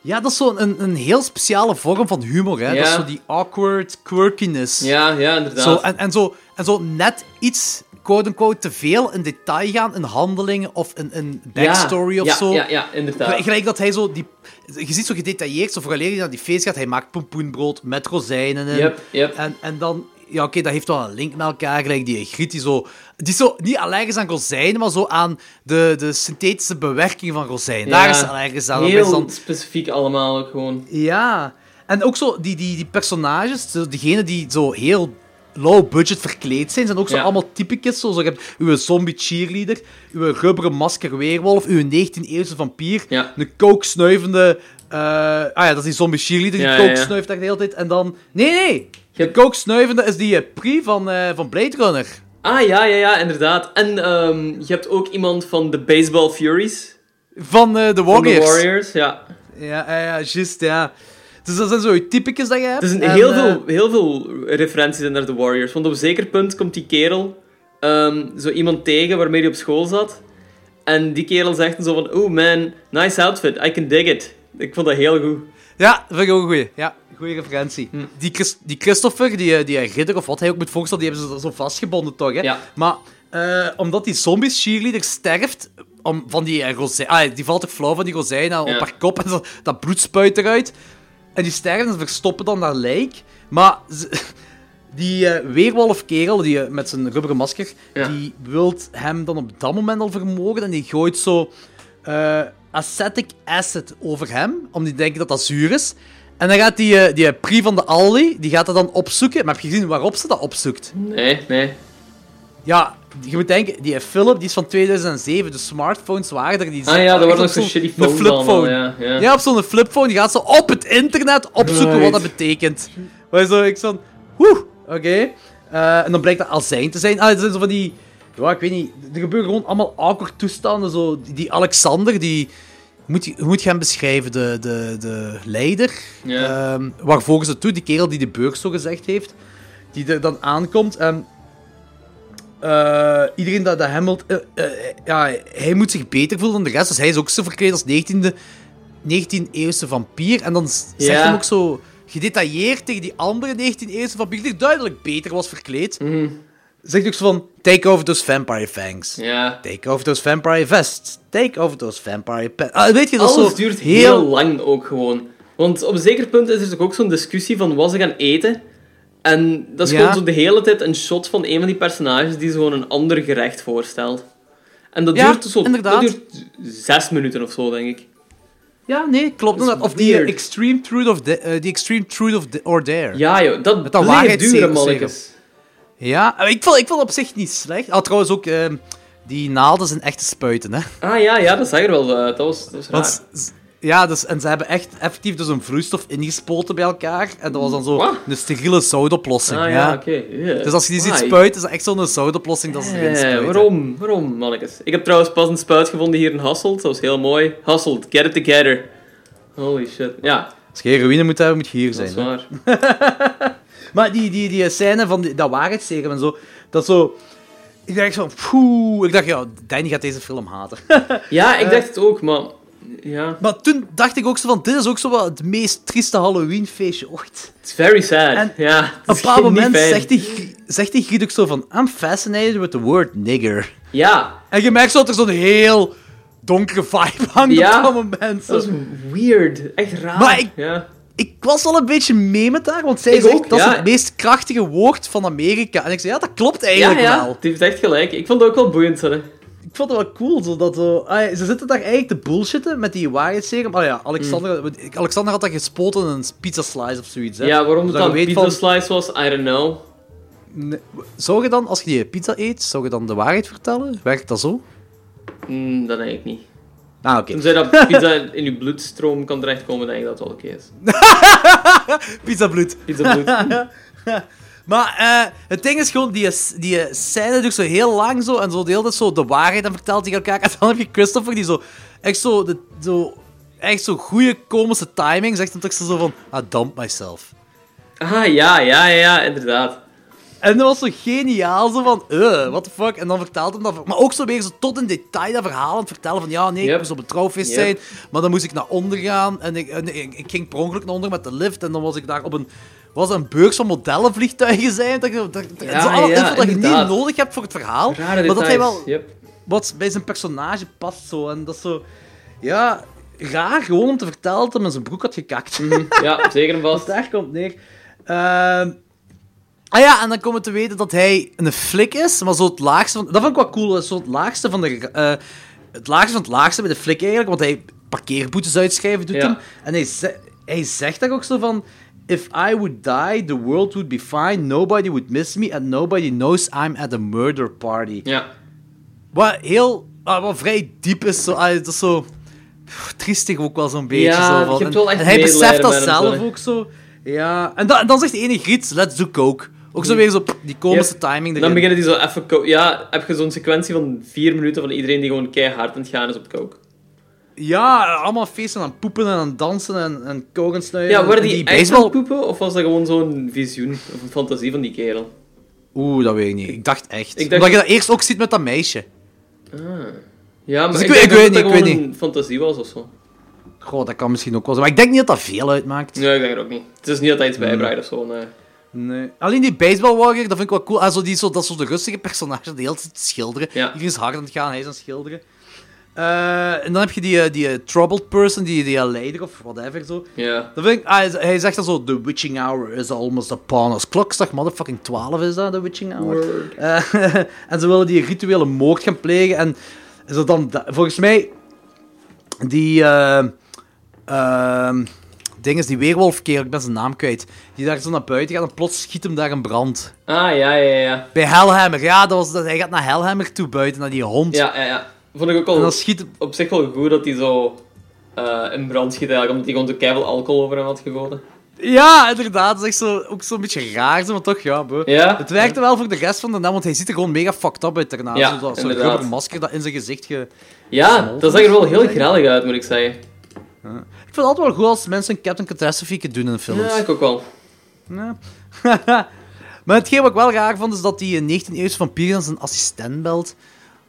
G: Ja, dat is zo'n een, een heel speciale vorm van humor, hè. Dat is zo die awkward quirkiness.
E: Ja, ja, inderdaad.
G: Zo, en, en, zo, en zo net iets, quote-unquote, te veel in detail gaan in handelingen of in een backstory
E: ja,
G: of
E: ja,
G: zo.
E: Ja, ja, inderdaad.
G: Gelijk, gelijk dat hij zo die... Je ziet zo gedetailleerd, zo vooraleer hij naar die feest gaat, hij maakt pompoenbrood met rozijnen in.
E: Yep, yep.
G: En, en dan... Ja, oké, dat heeft wel een link met elkaar. Gelijk die griet die zo... Die is zo niet allergisch aan rozijnen, maar zo aan de, de synthetische bewerking van rozijnen. Daar is allergisch aan.
E: Heel
G: dan-
E: specifiek allemaal ook gewoon.
G: ja. En ook zo, die, die, die personages, diegenen die zo heel low budget verkleed zijn, zijn ook zo
E: Ja.
G: allemaal typicus. Zo, zo, je hebt uw zombie cheerleader, uw rubberen masker weerwolf, uw 19e-eeuwse vampier,
E: Ja.
G: een kooksnuivende... eh ah ja, dat is die zombie cheerleader, die
E: Ja, ja, ja.
G: kooksnuift daar de hele tijd. En dan... Nee, nee!
E: Je
G: De kooksnuivende is die eh, Pri van, eh, van Blade Runner.
E: Ah, ja, ja, ja, inderdaad. En ehm, je hebt ook iemand van de Baseball Furies.
G: Van eh, de
E: Van de
G: Warriors.
E: Warriors, ja.
G: Ja, ja, ja, juist, ja. Dus dat zijn zo je typicus dat je hebt.
E: Er zijn
G: En,
E: heel, veel, heel veel referenties naar de Warriors. Want op een zeker punt komt die kerel ehm, zo iemand tegen waarmee hij op school zat. En die kerel zegt dan zo van... Oh man, nice outfit, I can dig it. Ik vond dat heel goed.
G: Ja, dat vind ik ook een goeie. Ja, goede referentie.
E: Hm.
G: Die, Chris- die Christopher, die, eh, die ridder of wat hij ook moet voorstellen, die hebben ze zo vastgebonden toch, hè?
E: Ja.
G: Maar eh, omdat die zombies cheerleader sterft, om, van die uh, rozijn... Ah, die valt toch flauw van die rozijnen op
E: Ja.
G: haar kop en zo, dat bloed spuit eruit. En die sterven en ze verstoppen dan haar lijk. Maar ze- die eh weerwolfkerel, die met zijn rubberen masker,
E: Ja.
G: die wilt hem dan op dat moment al vermogen en die gooit zo acetic acid over hem, om die te denken dat dat zuur is. En dan gaat die, eh, die Pri van de Aldi, die gaat dat dan opzoeken. Maar heb je gezien waarop ze dat opzoekt?
E: Nee, nee.
G: Ja, je moet denken, die Philip die is van 2007, de smartphones waren er. Die
E: Ah ja, dat waren nog zo'n shitty
G: een
E: phones
G: flipphone.
E: ja, ja.
G: Ja, op zo'n flipphone. Die gaat zo op het internet opzoeken wat dat betekent. Maar zo, ik zo, woe, oké. Eh, en dan blijkt dat azijn te zijn. Ah, zijn zo van die, ja, ik weet niet. Er gebeuren gewoon allemaal awkward toestanden. Zo, die, Alexander, die, moet, je- moet je hem beschrijven? De, de, de leider.
E: Ja.
G: Ehm, waar volgens het toe, die kerel die de beurs zo gezegd heeft. Die er dan aankomt. En eh, iedereen dat, dat hem wilt, eh, eh, ja, hij moet zich beter voelen dan de rest. Dus hij is ook zo verkleed als 19e, 19e-eeuwse vampier. En dan zegt
E: Ja.
G: hij ook zo gedetailleerd tegen die andere 19e-eeuwse vampier, die duidelijk beter was verkleed. Zegt ook zo van, take over those vampire fangs.
E: Ja.
G: Take over those vampire vests. Take over those vampire pants. Ah, weet je, dat
E: Alles
G: zo
E: duurt heel... lang ook gewoon. Want op een zeker punt is er ook zo'n discussie van wat ze gaan eten. En dat is
G: Ja.
E: gewoon zo de hele tijd een shot van een van die personages die zo gewoon een ander gerecht voorstelt. En dat
G: Ja,
E: duurt zo,
G: inderdaad.
E: Dat duurt zes minuten of zo, denk ik.
G: Ja, nee, klopt
E: Dat.
G: Of die eh, extreme truth of the, eh, die extreme truth of the, or dare.
E: Ja, joh, dat
G: dat waarheidsserum.
E: duren, mannetjes.
G: Ja, maar ik vond, ik vond op zich niet slecht. Ah, trouwens ook, ehm, die naalden zijn echte spuiten, hè.
E: Ah ja, ja, dat zag er wel uit. Dat was, dat was.
G: Want Ja, dus, en ze hebben echt effectief dus een vloeistof ingespoten bij elkaar. En dat was dan zo een steriele zoutoplossing.
E: Ah
G: ja.
E: ja, oké. Yeah.
G: Dus als je die ziet spuiten, is dat echt zo'n zoutoplossing dat ze erin
E: Eh,
G: spuiten.
E: waarom? Waarom, mannetjes? Ik heb trouwens pas een spuit gevonden hier in Hasselt. Dat was heel mooi. Hasselt, get it together. Holy shit. Ja,
G: Als je heroïne moet hebben, moet je hier
E: dat
G: zijn.
E: is
G: hè.
E: waar.
G: Maar die, die, die scène van die, dat waarheidsserum en zo, dat zo... Ik dacht van, poeh. Ik dacht, ja, Danny gaat deze film haten.
E: Ja, ik dacht het ook, maar... Ja,
G: maar toen dacht ik ook zo van, dit is ook zo wel het meest trieste Halloween-feestje ooit.
E: it's very sad.
G: En
E: ja,
G: Op een bepaald
E: niet
G: moment zegt die, zegt Griet ook zo van, I'm fascinated with the word nigger.
E: Ja,
G: En je merkt zo dat er zo'n heel donkere vibe hangt
E: Ja,
G: op dat moment. Zo.
E: dat is weird. Echt raar.
G: Maar ik-
E: Ja.
G: Ik was al een beetje mee met haar, want zij
E: Ik
G: zegt
E: ook,
G: dat is
E: ja.
G: het meest krachtige woord van Amerika. En ik zei, ja, dat klopt
E: Ja,
G: eigenlijk
E: ja,
G: wel.
E: die heeft echt gelijk. Ik vond het ook wel boeiend. Hè.
G: Ik vond het wel cool, zo dat zo... ah, ze zitten daar eigenlijk te bullshitten met die waarheidsserum. Oh ja, Alexander, Alexander had dat gespoten in een pizza slice of zoiets, hè.
E: Mm. Ja, waarom dan
G: je weet
E: pizza
G: van-
E: slice was, I don't know.
G: Nee, Zou je dan, als je die pizza eet, zou je dan de waarheid vertellen? Werkt dat zo?
E: Mm, dat denk ik niet.
G: Ah, oké.
E: Tenzij dat pizza in je bloedstroom kan terechtkomen, denk ik dat het wel oké is.
G: Pizza bloed.
E: Pizza bloed.
G: Maar eh, het ding is gewoon, die, die scène doet zo heel lang zo, en zo de hele tijd zo de waarheid en vertelt tegen elkaar. En dan heb je Christopher die zo, echt zo, de, zo, echt zo goede komische timing, zegt dan toch zo van, I dump myself.
E: Ah, ja, ja, ja, inderdaad.
G: En dat was zo geniaal, zo van, eh, what the fuck. En dan vertelt hem dat, maar ook zo weer zo tot in detail dat verhaal aan het vertellen van, ja, nee, ik
E: Yep.
G: moest op een trouwfeest
E: Yep.
G: zijn, maar dan moest ik naar onder gaan. En ik, en ik, ik ging per ongeluk naar onder met de lift, en dan was ik daar op een, was een beurs van modellenvliegtuigen zijn. Dat, dat, dat,
E: Ja,
G: is allemaal
E: ja,
G: dat je niet nodig hebt voor het verhaal.
E: Rare
G: maar dat hij wel
E: Yep.
G: wat bij zijn personage past zo. En dat is zo, ja, raar gewoon om te vertellen dat hij met zijn broek had gekakt.
E: Ja, zeker en vast.
G: Daar komt neer. Ehm, ah ja, en dan komen we te weten dat hij een flik is, maar zo het laagste van... Dat vond ik wel cool, dat zo het laagste van de... eh, het laagste van het laagste bij de flik eigenlijk, want hij parkeerboetes uitschrijven doet
E: Ja.
G: hem. En hij, ze- hij zegt daar ook zo van... If I would die, the world would be fine, nobody would miss me, and nobody knows I'm at a murder party.
E: Ja.
G: Wat heel... ah, wat vrij diep is, zo, ah, dat is zo... Triestig ook wel zo'n beetje.
E: Ja,
G: zo, van. en hij beseft dat zelf ook zo. Ja, en, dan en dan zegt de ene Griet, let's do coke. Ook zo weer zo, die komische
E: Yep.
G: timing
E: Dan beginnen die zo even... Ja, heb je zo'n sequentie van vier minuten van iedereen die gewoon keihard aan het gaan is op coke.
G: Ja, allemaal feesten aan poepen en aan dansen en, en coke en snuiven.
E: Ja, waren
G: En
E: die echt
G: baseball...
E: poepen? Of was dat gewoon zo'n visioen of een fantasie van die kerel?
G: Oeh, dat weet ik niet. Ik dacht echt.
E: Ik dacht-
G: Omdat je dat eerst ook ziet met dat meisje.
E: Ja, maar
G: Dus ik
E: ik,
G: weet- ik niet, ik weet
E: gewoon een fantasie was of zo.
G: Goh, dat kan misschien ook wel zijn. Maar ik denk niet dat dat veel uitmaakt.
E: Nee, ik denk het ook niet. Het is niet dat hij iets bijbracht of zo. Nee.
G: Nee. Alleen die baseball warrior, dat vind ik wel cool. Ah, zo die, zo, dat is de rustige personage, die de hele tijd schilderen.
E: Ja.
G: Iedereen is hard aan het gaan, hij is aan het schilderen. Eh, en dan heb je die, eh, die eh, troubled person, die, die leider of whatever zo.
E: Ja.
G: Dan vind ik, ah, hij, zegt dan zo, the witching hour is almost upon us. Klokslag motherfucking 12 is dat, de witching hour. En ze willen die rituele moord gaan plegen. En zo dan, da- volgens mij, die eh ehm, ding is die weerwolfkerel, ik ben zijn naam kwijt, die daar zo naar buiten gaat en plots schiet hem daar een brand.
E: Ah, ja, ja, ja.
G: Bij Hellhammer, ja, dat was, dat, hij gaat naar Hellhammer toe buiten, naar die hond.
E: Ja, ja, ja. Vond ik ook
G: En
E: al
G: dan schiet
E: op zich wel goed dat hij zo eh, in brand schiet eigenlijk, omdat hij gewoon zo keiveel alcohol over hem had gegoten.
G: Ja, inderdaad, dat is echt zo, ook zo'n beetje raar, zo, maar toch, ja, bro.
E: Ja.
G: Het werkte wel voor de rest van de naam, want hij ziet er gewoon mega fucked up uit daarna.
E: Ja,
G: zo, zo'n
E: inderdaad.
G: rubber masker dat in zijn gezicht ge...
E: Ja, dat zag er wel heel grellig uit, moet ik zeggen.
G: Ik vind het altijd wel goed als mensen een Captain Catastrophe doen in films.
E: Ja, ik ook wel.
G: Ja. maar hetgeen wat ik wel raar vond, is dat die 19e-eeuwse vampier dan zijn assistent belt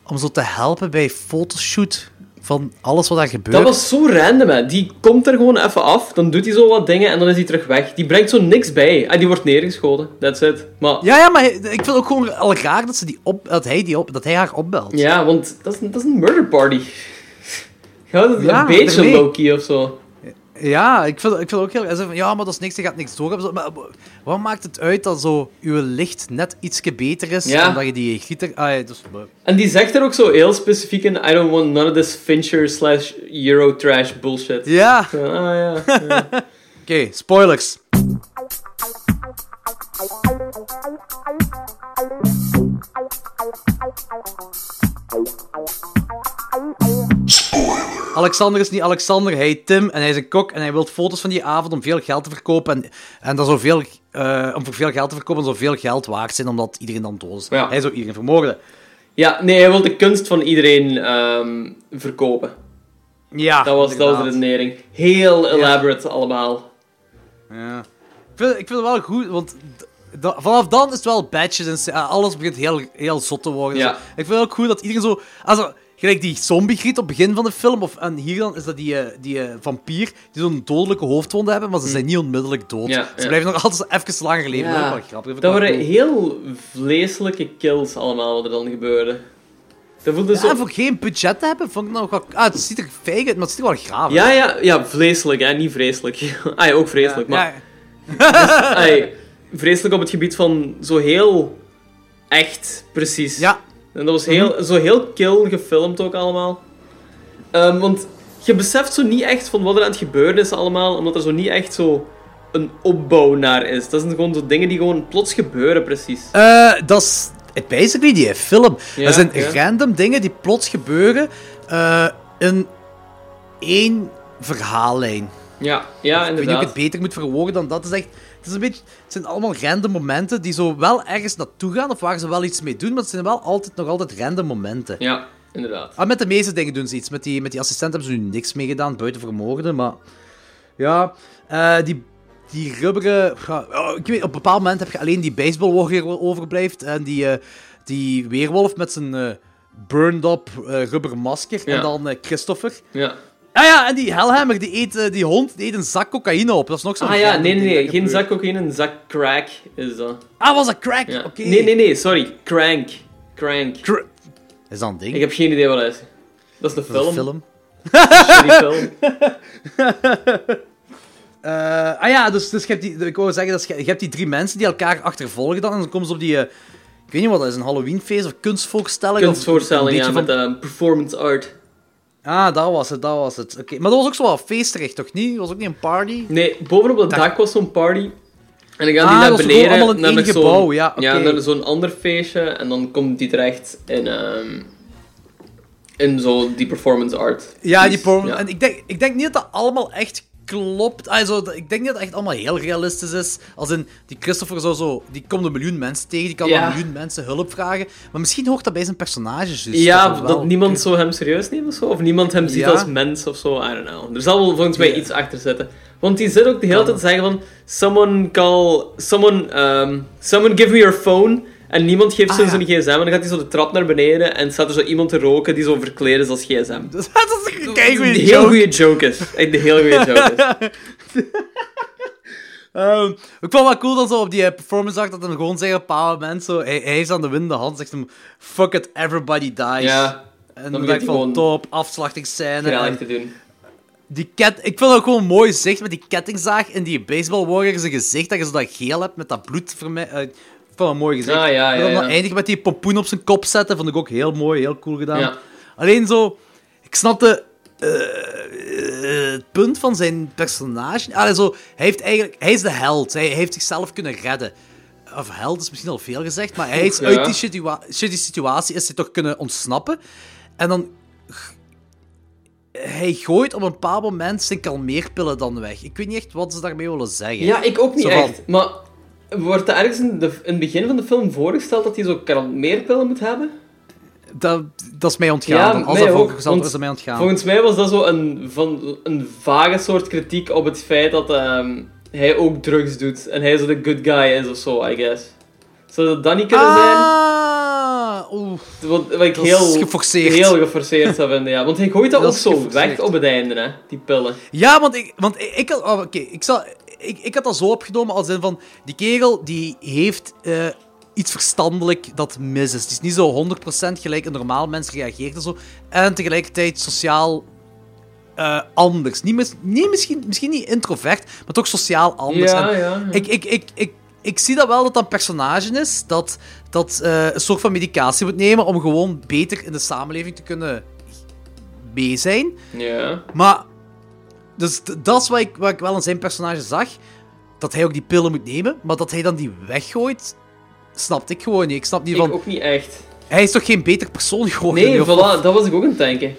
G: om zo te helpen bij fotoshoot van alles wat daar gebeurt.
E: Dat was zo random, hè. Die komt er gewoon even af, dan doet hij zo wat dingen en dan is hij terug weg. Die brengt zo niks bij. En die wordt neergeschoten. That's it. Maar
G: Ja, ja, maar ik vind ook gewoon al raar dat, ze die op, dat, hij die op, dat hij haar opbelt.
E: Ja, want dat is, een- dat is een murder party. Ja, dat is
G: Ja,
E: een beetje low-key of zo.
G: Ja, ik vind, ik vind ook heel... Van, ja, maar dat is niks, je gaat niks door hebben. Maar wat maakt het uit dat zo uw licht net ietsje beter is,
E: Ja.
G: omdat je die gieter... Ah, ja, dus,
E: En die zegt er ook zo heel specifiek in: I don't want none of this Fincher slash Eurotrash bullshit.
G: ja,
E: Ah ja. ja.
G: oké, spoilers. Alexander is niet Alexander, hij heet Tim en hij is een kok en hij wil foto's van die avond om veel geld te verkopen. En, en dat zoveel, eh om voor veel geld te verkopen, zoveel geld waard zijn, omdat iedereen dan dood is.
E: Ja.
G: Hij zou iedereen vermoorden.
E: Ja, nee, hij wil de kunst van iedereen ehm, verkopen.
G: Ja,
E: Dat was, dat was de redenering. Heel elaborate allemaal.
G: Ja. Ik vind, ik vind het wel goed, want da- vanaf dan is het wel badges en eh, alles begint heel, heel zot te worden.
E: Ja.
G: Ik vind het ook goed dat iedereen zo... Also, gelijk die zombie-griet op het begin van de film, of, en hier dan is dat die, eh, die eh, vampier, die zo'n dodelijke hoofdwond hebben, maar ze zijn niet onmiddellijk dood.
E: Mm. Ja,
G: ze
E: ja.
G: blijven nog altijd even langer leven. Dat is ook wel grappig.
E: dat waren heel vleeselijke kills allemaal wat er dan gebeurde. Dat voelde zo...
G: Ja, voor geen budget te hebben, vond ik nou wel... Ah, het ziet er feig uit, maar het ziet er wel graaf uit.
E: Ja, ja, ja, vleeselijk, hè, niet vreselijk. ah ja, ook vreselijk, maar...
G: Ja,
E: Ai, vreselijk op het gebied van zo heel echt, precies.
G: ja.
E: En dat was heel, zo heel kill gefilmd ook allemaal. Ehm, want je beseft zo niet echt van wat er aan het gebeuren is allemaal, omdat er zo niet echt zo een opbouw naar is. Dat zijn gewoon zo dingen die gewoon plots gebeuren, precies.
G: Eh, dat is basically die film.
E: Ja,
G: dat zijn
E: ja.
G: random dingen die plots gebeuren eh, in één verhaallijn.
E: Ja, ja
G: Ik weet niet of ik
E: inderdaad.
G: het beter moet verwoorden dan dat. Is echt, het, is een beetje, het zijn allemaal random momenten die zo wel ergens naartoe gaan of waar ze wel iets mee doen, maar het zijn wel altijd, nog altijd random momenten.
E: Ja, inderdaad.
G: Ah, met de meeste dingen doen ze iets. Met die, met die assistent hebben ze nu niks mee gedaan, buiten vermoorden, maar... Ja, eh, die, die rubberen... oh, ik weet, op een bepaald moment heb je alleen die baseballwarrior overblijft en die, eh, die weerwolf met zijn eh burned-up rubberen masker
E: Ja.
G: en dan Christopher.
E: Ja.
G: Ah ja, en die Hellhammer, die eet, eh, die hond, die eet een zak cocaïne op. Dat is nog zo'n
E: Ah ja, nee, nee, Geen zak cocaïne, een zak crack is dat.
G: Ah, was dat crack?
E: Ja.
G: Oké.
E: Nee, nee, nee, sorry. Crank. Crank.
G: Cra- is dat een ding?
E: Ik heb geen idee wat dat is. Dat is de
G: Dat is
E: film.
G: een film.
E: Film.
G: Eh, ah ja, dus, dus je hebt die, ik wou zeggen, dat je, je hebt die drie mensen die elkaar achtervolgen dan, en dan komen ze op die, eh, ik weet niet wat dat is, een Halloweenfeest of kunstvoorstelling? of
E: Kunstvoorstelling,
G: een
E: ja, met
G: van-
E: eh, performance art.
G: Ah, dat was het, dat was het. Oké, Maar dat was ook zo wel feesterig, toch niet? Dat was ook niet een party?
E: Nee, bovenop het
G: Dak-
E: dak was zo'n party. En dan gaan
G: Ah,
E: die naar
G: dat was gewoon
E: beneden, naar zo'n-
G: gebouw, ja,
E: ja, naar zo'n ander feestje. En dan komt die terecht in, ehm in zo die performance art.
G: Ja, die
E: Dus, ja.
G: En ik denk, ik denk niet dat dat allemaal echt klopt. Also, dat- ik denk dat het echt allemaal heel realistisch is. Als in, die Christopher zo, zo die komt een miljoen mensen tegen, die kan
E: Ja.
G: een miljoen mensen hulp vragen. Maar misschien hoort dat bij zijn personages dus.
E: ja,
G: dat
E: niemand zo hem serieus neemt of zo. Of niemand hem ziet
G: Ja.
E: als mens of zo. I don't know. Er zal wel volgens mij iets achter zitten. Want die zit ook de hele tijd te zeggen van... Someone call... Someone, ehm, someone give me your phone. En niemand geeft
G: Ah,
E: zo
G: ja.
E: zijn gsm. En dan gaat hij zo de trap naar beneden. En staat er zo iemand te roken die zo verkleed is als gsm.
G: dat is een keigoeie
E: heel goede joke is. Echt een heel goede joke is.
G: Ehm, ik vond het wel cool dat zo op die eh, performance art dat hem gewoon zeggen op een bepaald moment zo, hij, hij is aan de winnende hand, zegt hem, fuck it, everybody dies.
E: Ja,
G: En
E: dan
G: dan dacht ik
E: hij
G: van top, afslachtingsscène. en
E: te doen.
G: Die ket, ik vind het ook gewoon mooi zicht met die kettingzaag in die baseball warrior zijn gezicht, dat je zo dat geel hebt met dat bloed. Een mooi gezicht.
E: Ah, ja,
G: En
E: ja,
G: dan
E: ja.
G: eindigen met die pompoen op zijn kop zetten, vond ik ook heel mooi, heel cool gedaan. Alleen zo, ik snapte eh, het punt van zijn personage. Allee, zo, hij, heeft eigenlijk, hij is de held, hij, heeft zichzelf kunnen redden. Of held is misschien al veel gezegd, maar hij is uit die situa- shitty situatie is hij toch kunnen ontsnappen. En dan hij gooit op een bepaald moment zijn kalmeerpillen dan weg. Ik weet niet echt wat ze daarmee willen zeggen.
E: Ja, ik ook niet echt. Maar wordt er ergens in, de, in het begin van de film voorgesteld dat hij zo kalmeerpillen moet hebben?
G: Dat, dat is mij ontgaan.
E: Ja.
G: Als
E: mij
G: dat voorgesteld is dat mij ontgaan.
E: Volgens mij was dat zo een, van, een vage soort kritiek op het feit dat ehm, hij ook drugs doet. En hij zo de good guy is of zo, I guess. Zou dat dan niet kunnen zijn?
G: Ah, oeh.
E: Wat, wat ik
G: Dat
E: heel,
G: geforceerd.
E: heel geforceerd zou vinden, ja. Want hij gooit dat,
G: Dat
E: ook zo
G: geforceerd.
E: weg op het einde, hè. Die pillen.
G: Ja, want ik, want ik, oh, Oké, ik, zal, ik, ik had dat zo opgenomen als in van... Die kerel, die heeft eh, iets verstandelijk dat mis is. Het is niet zo 100% gelijk een normaal mens reageert en zo. En tegelijkertijd sociaal eh, anders. Niet, mis- niet, misschien, misschien niet introvert, maar toch sociaal anders.
E: Ja, ja, ja.
G: Ik, ik, ik, ik, ik zie dat wel dat dat een personage is dat, dat eh, een soort van medicatie moet nemen om gewoon beter in de samenleving te kunnen mee zijn.
E: Ja.
G: Maar, dus dat is wat ik, wat ik wel in zijn personage zag. Dat hij ook die pillen moet nemen, maar dat hij dan die weggooit, snapte ik gewoon niet. Ik snap niet
E: Ik
G: van,
E: ook niet echt.
G: hij is toch geen beter persoon geworden?
E: Nee, voilà, dat was ik ook aan het denken.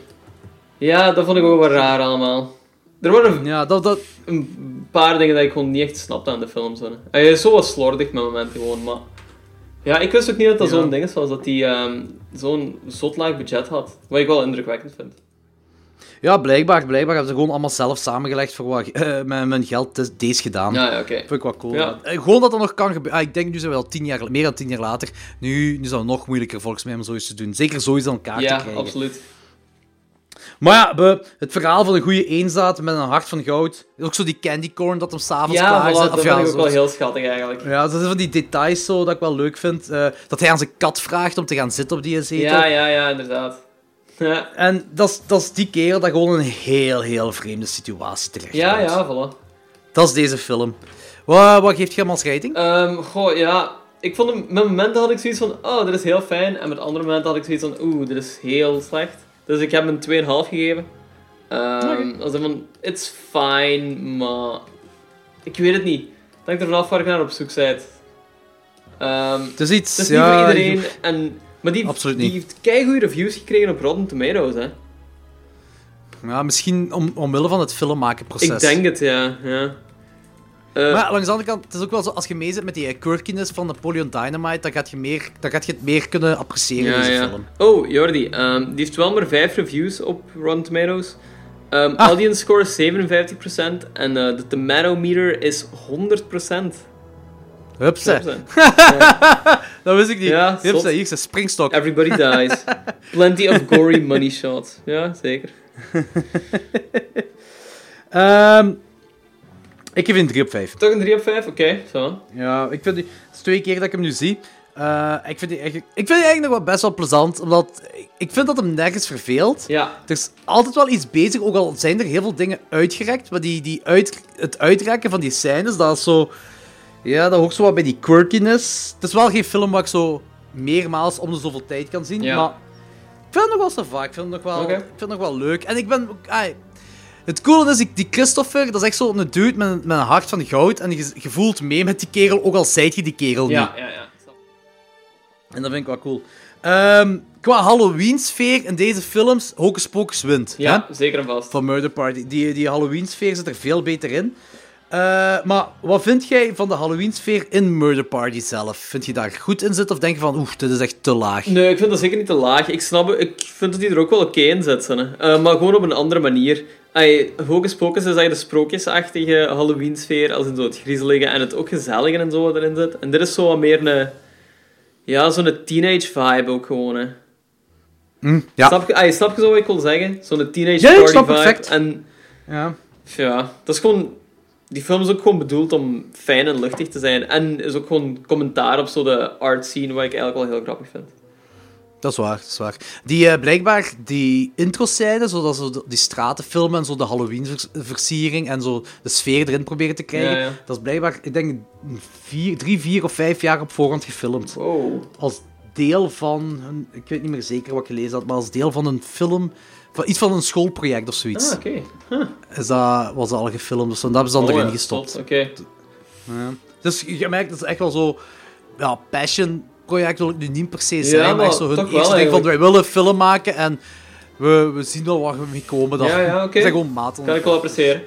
E: Ja, dat vond ik ook wel raar allemaal. Er waren
G: Ja, dat, dat,
E: een paar dingen dat ik gewoon niet echt snapte aan de film. Zo. Hij is zo wat slordig met momenten gewoon, maar... Ja, ik wist ook niet dat dat
G: Ja.
E: zo'n ding was, dat hij ehm, zo'n zot laag budget had. Wat ik wel indrukwekkend vind.
G: Ja, blijkbaar, blijkbaar hebben ze gewoon allemaal zelf samengelegd voor wat eh, met mijn geld is deze gedaan.
E: Ja, ja, oké.
G: Vind ik wel cool.
E: Ja.
G: Eh, Gewoon dat dat nog kan gebeuren. Ah, ik denk nu zijn we wel tien jaar, meer dan tien jaar later. Nu, nu zou het nog moeilijker volgens mij om zoiets te doen. Zeker zoiets aan elkaar te
E: Ja,
G: krijgen.
E: absoluut.
G: Maar ja, we- het verhaal van een goede eenzaad met een hart van goud. Ook zo die candy corn dat hem s'avonds
E: Ja,
G: klaar zet.
E: dat vind
G: ja,
E: ik ook wel heel schattig eigenlijk.
G: Ja, dat zijn van die details zo dat ik wel leuk vind. Eh, dat hij aan zijn kat vraagt om te gaan zitten op die zetel.
E: Ja, ja, ja, inderdaad. Ja,
G: En dat is- dat is die kerel dat gewoon een heel, heel vreemde situatie terecht
E: ja,
G: komt.
E: ja, voilà.
G: Dat is deze film. Wat, wat geeft je hem als rating?
E: Ehm, goh, ja. Ik vond hem, met momenten had ik zoiets van, oh, dit is heel fijn. En met andere momenten had ik zoiets van, oeh, dit is heel slecht. Dus ik heb hem een 2,5 gegeven. Ehm Als in van, it's fine, maar... Ik weet het niet. Het hangt er vanaf waar ik naar op zoek ben. Ehm,
G: Het is iets...
E: het is niet
G: ja,
E: voor iedereen.
G: je-
E: En, maar die,
G: Absoluut
E: die
G: niet.
E: heeft keigoede reviews gekregen op Rotten Tomatoes, hè.
G: Ja, misschien om, omwille van het filmmakenproces.
E: Ik denk het, ja. ja. Eh,
G: Maar langs de andere kant, het is ook wel zo, als je mee zit met die eh, quirkiness van Napoleon Dynamite, dan gaat je, meer, dan gaat je het meer kunnen appreciëren,
E: Ja,
G: deze
E: ja.
G: film.
E: Oh, Jordi, ehm, die heeft wel maar 5 reviews op Rotten Tomatoes.
G: Ah.
E: Audience score is 57% en eh, de tomato meter is 100%.
G: Hupsa.
E: 100%.
G: Dat wist ik niet.
E: Ja,
G: Hupsa,
E: zot.
G: hier is een springstok.
E: Everybody dies. Plenty of gory money shots. Ja, zeker.
G: Ehm, ik geef een 3 op 5.
E: Toch een 3 op 5? Oké, zo.
G: Ja, ik vind die, het is twee keer dat ik hem nu zie. Eh, ik, vind die eigenlijk, ik vind die eigenlijk nog wel best wel plezant, omdat ik- ik vind dat hem nergens verveelt.
E: Ja,
G: Er is altijd wel iets bezig, ook al zijn er heel veel dingen uitgerekt, maar die, die uit, het uitrekken van die scènes, dat is zo... Ja, dat hoort zo wat bij die quirkiness. Het is wel geen film waar ik zo meermaals om de zoveel tijd kan zien,
E: Ja.
G: maar ik vind het nog wel zo vaak. Ik vind het nog wel, ik vind het nog wel leuk. En ik ben... ook- ai, het coole is, ik- die Christopher, dat is echt zo'n dude met, een- met een hart van goud. En je, je voelt mee met die kerel, ook al zijt je die kerel niet.
E: ja, ja. ja.
G: En dat vind ik wel cool. Ehm, qua Halloween-sfeer in deze films, Hocus Pocus wint. hè?
E: Ja, zeker en vast.
G: van Murder Party. Die, die Halloween-sfeer zit er veel beter in. Eh, maar wat vind jij van de Halloween-sfeer in Murder Party zelf? Vind je daar goed in zitten of denk je van, oeh, dit is echt te laag?
E: Nee, ik vind dat zeker niet te laag. Ik snap het, ik vind dat die er ook wel oké in zit. Hè. Eh, maar gewoon op een andere manier. Ay, Hocus Pocus is eigenlijk de sprookjesachtige Halloween-sfeer, als in zo het griezelige en het ook gezellige en zo wat erin zit. En dit is zo wat meer een... Ja, zo'n teenage-vibe ook gewoon, hè.
G: ja.
E: Snap, je, ay, snap je zo wat ik wil zeggen? Zo'n
G: Ja, ik
E: teenage-party-vibe.
G: snap perfect.
E: En
G: ja.
E: ja, dat is gewoon... Die film is ook gewoon bedoeld om fijn en luchtig te zijn. En is ook gewoon commentaar op zo de art scene, wat ik eigenlijk wel heel grappig vind.
G: Dat is waar, dat is waar. Die, eh, blijkbaar, die intro-scène, zodat ze die straten filmen en zo de Halloween-versiering en zo de sfeer erin proberen te krijgen,
E: Ja, ja.
G: dat is blijkbaar, ik denk, vier, drie, vier of vijf jaar op voorhand gefilmd.
E: Wow.
G: als deel van, een, ik weet niet meer zeker wat ik gelezen had, maar als deel van een film, iets van een schoolproject of zoiets,
E: Ah, oké.
G: is dat, was dat al gefilmd. Dus dat hebben ze dan
E: Oh,
G: erin
E: ja,
G: gestopt.
E: Oké.
G: Ja. Dus je merkt, dat is echt wel zo, ja, passion project wil ik nu niet per se zijn,
E: Ja,
G: maar,
E: maar
G: echt zo hun
E: toch wel
G: eerste ding van, wij willen een film maken en we, we zien wel waar we mee komen. Dan.
E: Ja, ja, oké.
G: Dat zijn gewoon maten.
E: Kan ik wel appreciëren.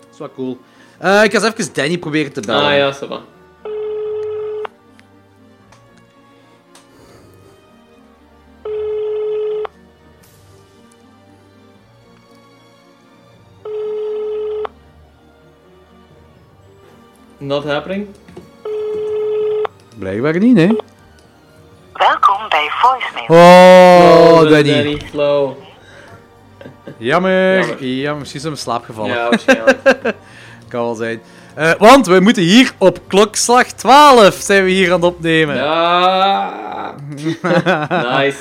G: Dat is wel cool. Eh, ik ga eens even Danny proberen te bellen.
E: Ah ja, ça va. Not happening?
G: Blijkbaar niet, hè?
I: Welkom bij voicemail.
G: Oh,
E: de
G: Danny.
E: Danny Flow.
G: Jammer.
E: Jammer.
G: Jammer. Misschien is hij in slaap gevallen.
E: Ja, waarschijnlijk.
G: Kan wel zijn. Eh, want we moeten hier op klokslag 12 zijn we hier aan het opnemen.
E: ja. nice.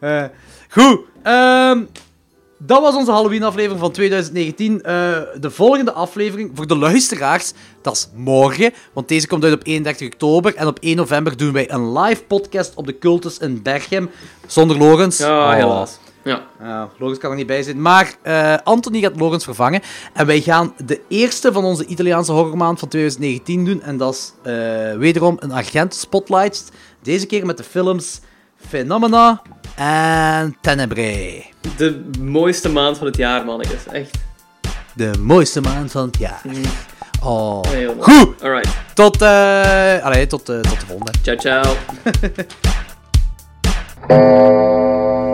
G: Eh, goed. ehm, dat was onze Halloween-aflevering van 2019. Eh, de volgende aflevering voor de luisteraars, dat is morgen. Want deze komt uit op 31 oktober. En op 1 november doen wij een live podcast op de Cultus in Berchem. Zonder Logans.
E: Ja,
G: Oh.
E: helaas. Ja.
G: Ja, Logans kan er niet bij zijn. Maar eh Anthony gaat Logans vervangen. En wij gaan de eerste van onze Italiaanse horrormaand van 2019 doen. En dat is eh, wederom een agent spotlight. Deze keer met de films Phenomena, en Tenebrae.
E: De mooiste maand van het jaar, mannetjes. Echt.
G: De mooiste maand van het jaar. Oh.
E: Heel mooi.
G: Goed!
E: Alright.
G: Tot, eh allee, tot, eh, tot de volgende.
E: Ciao, ciao.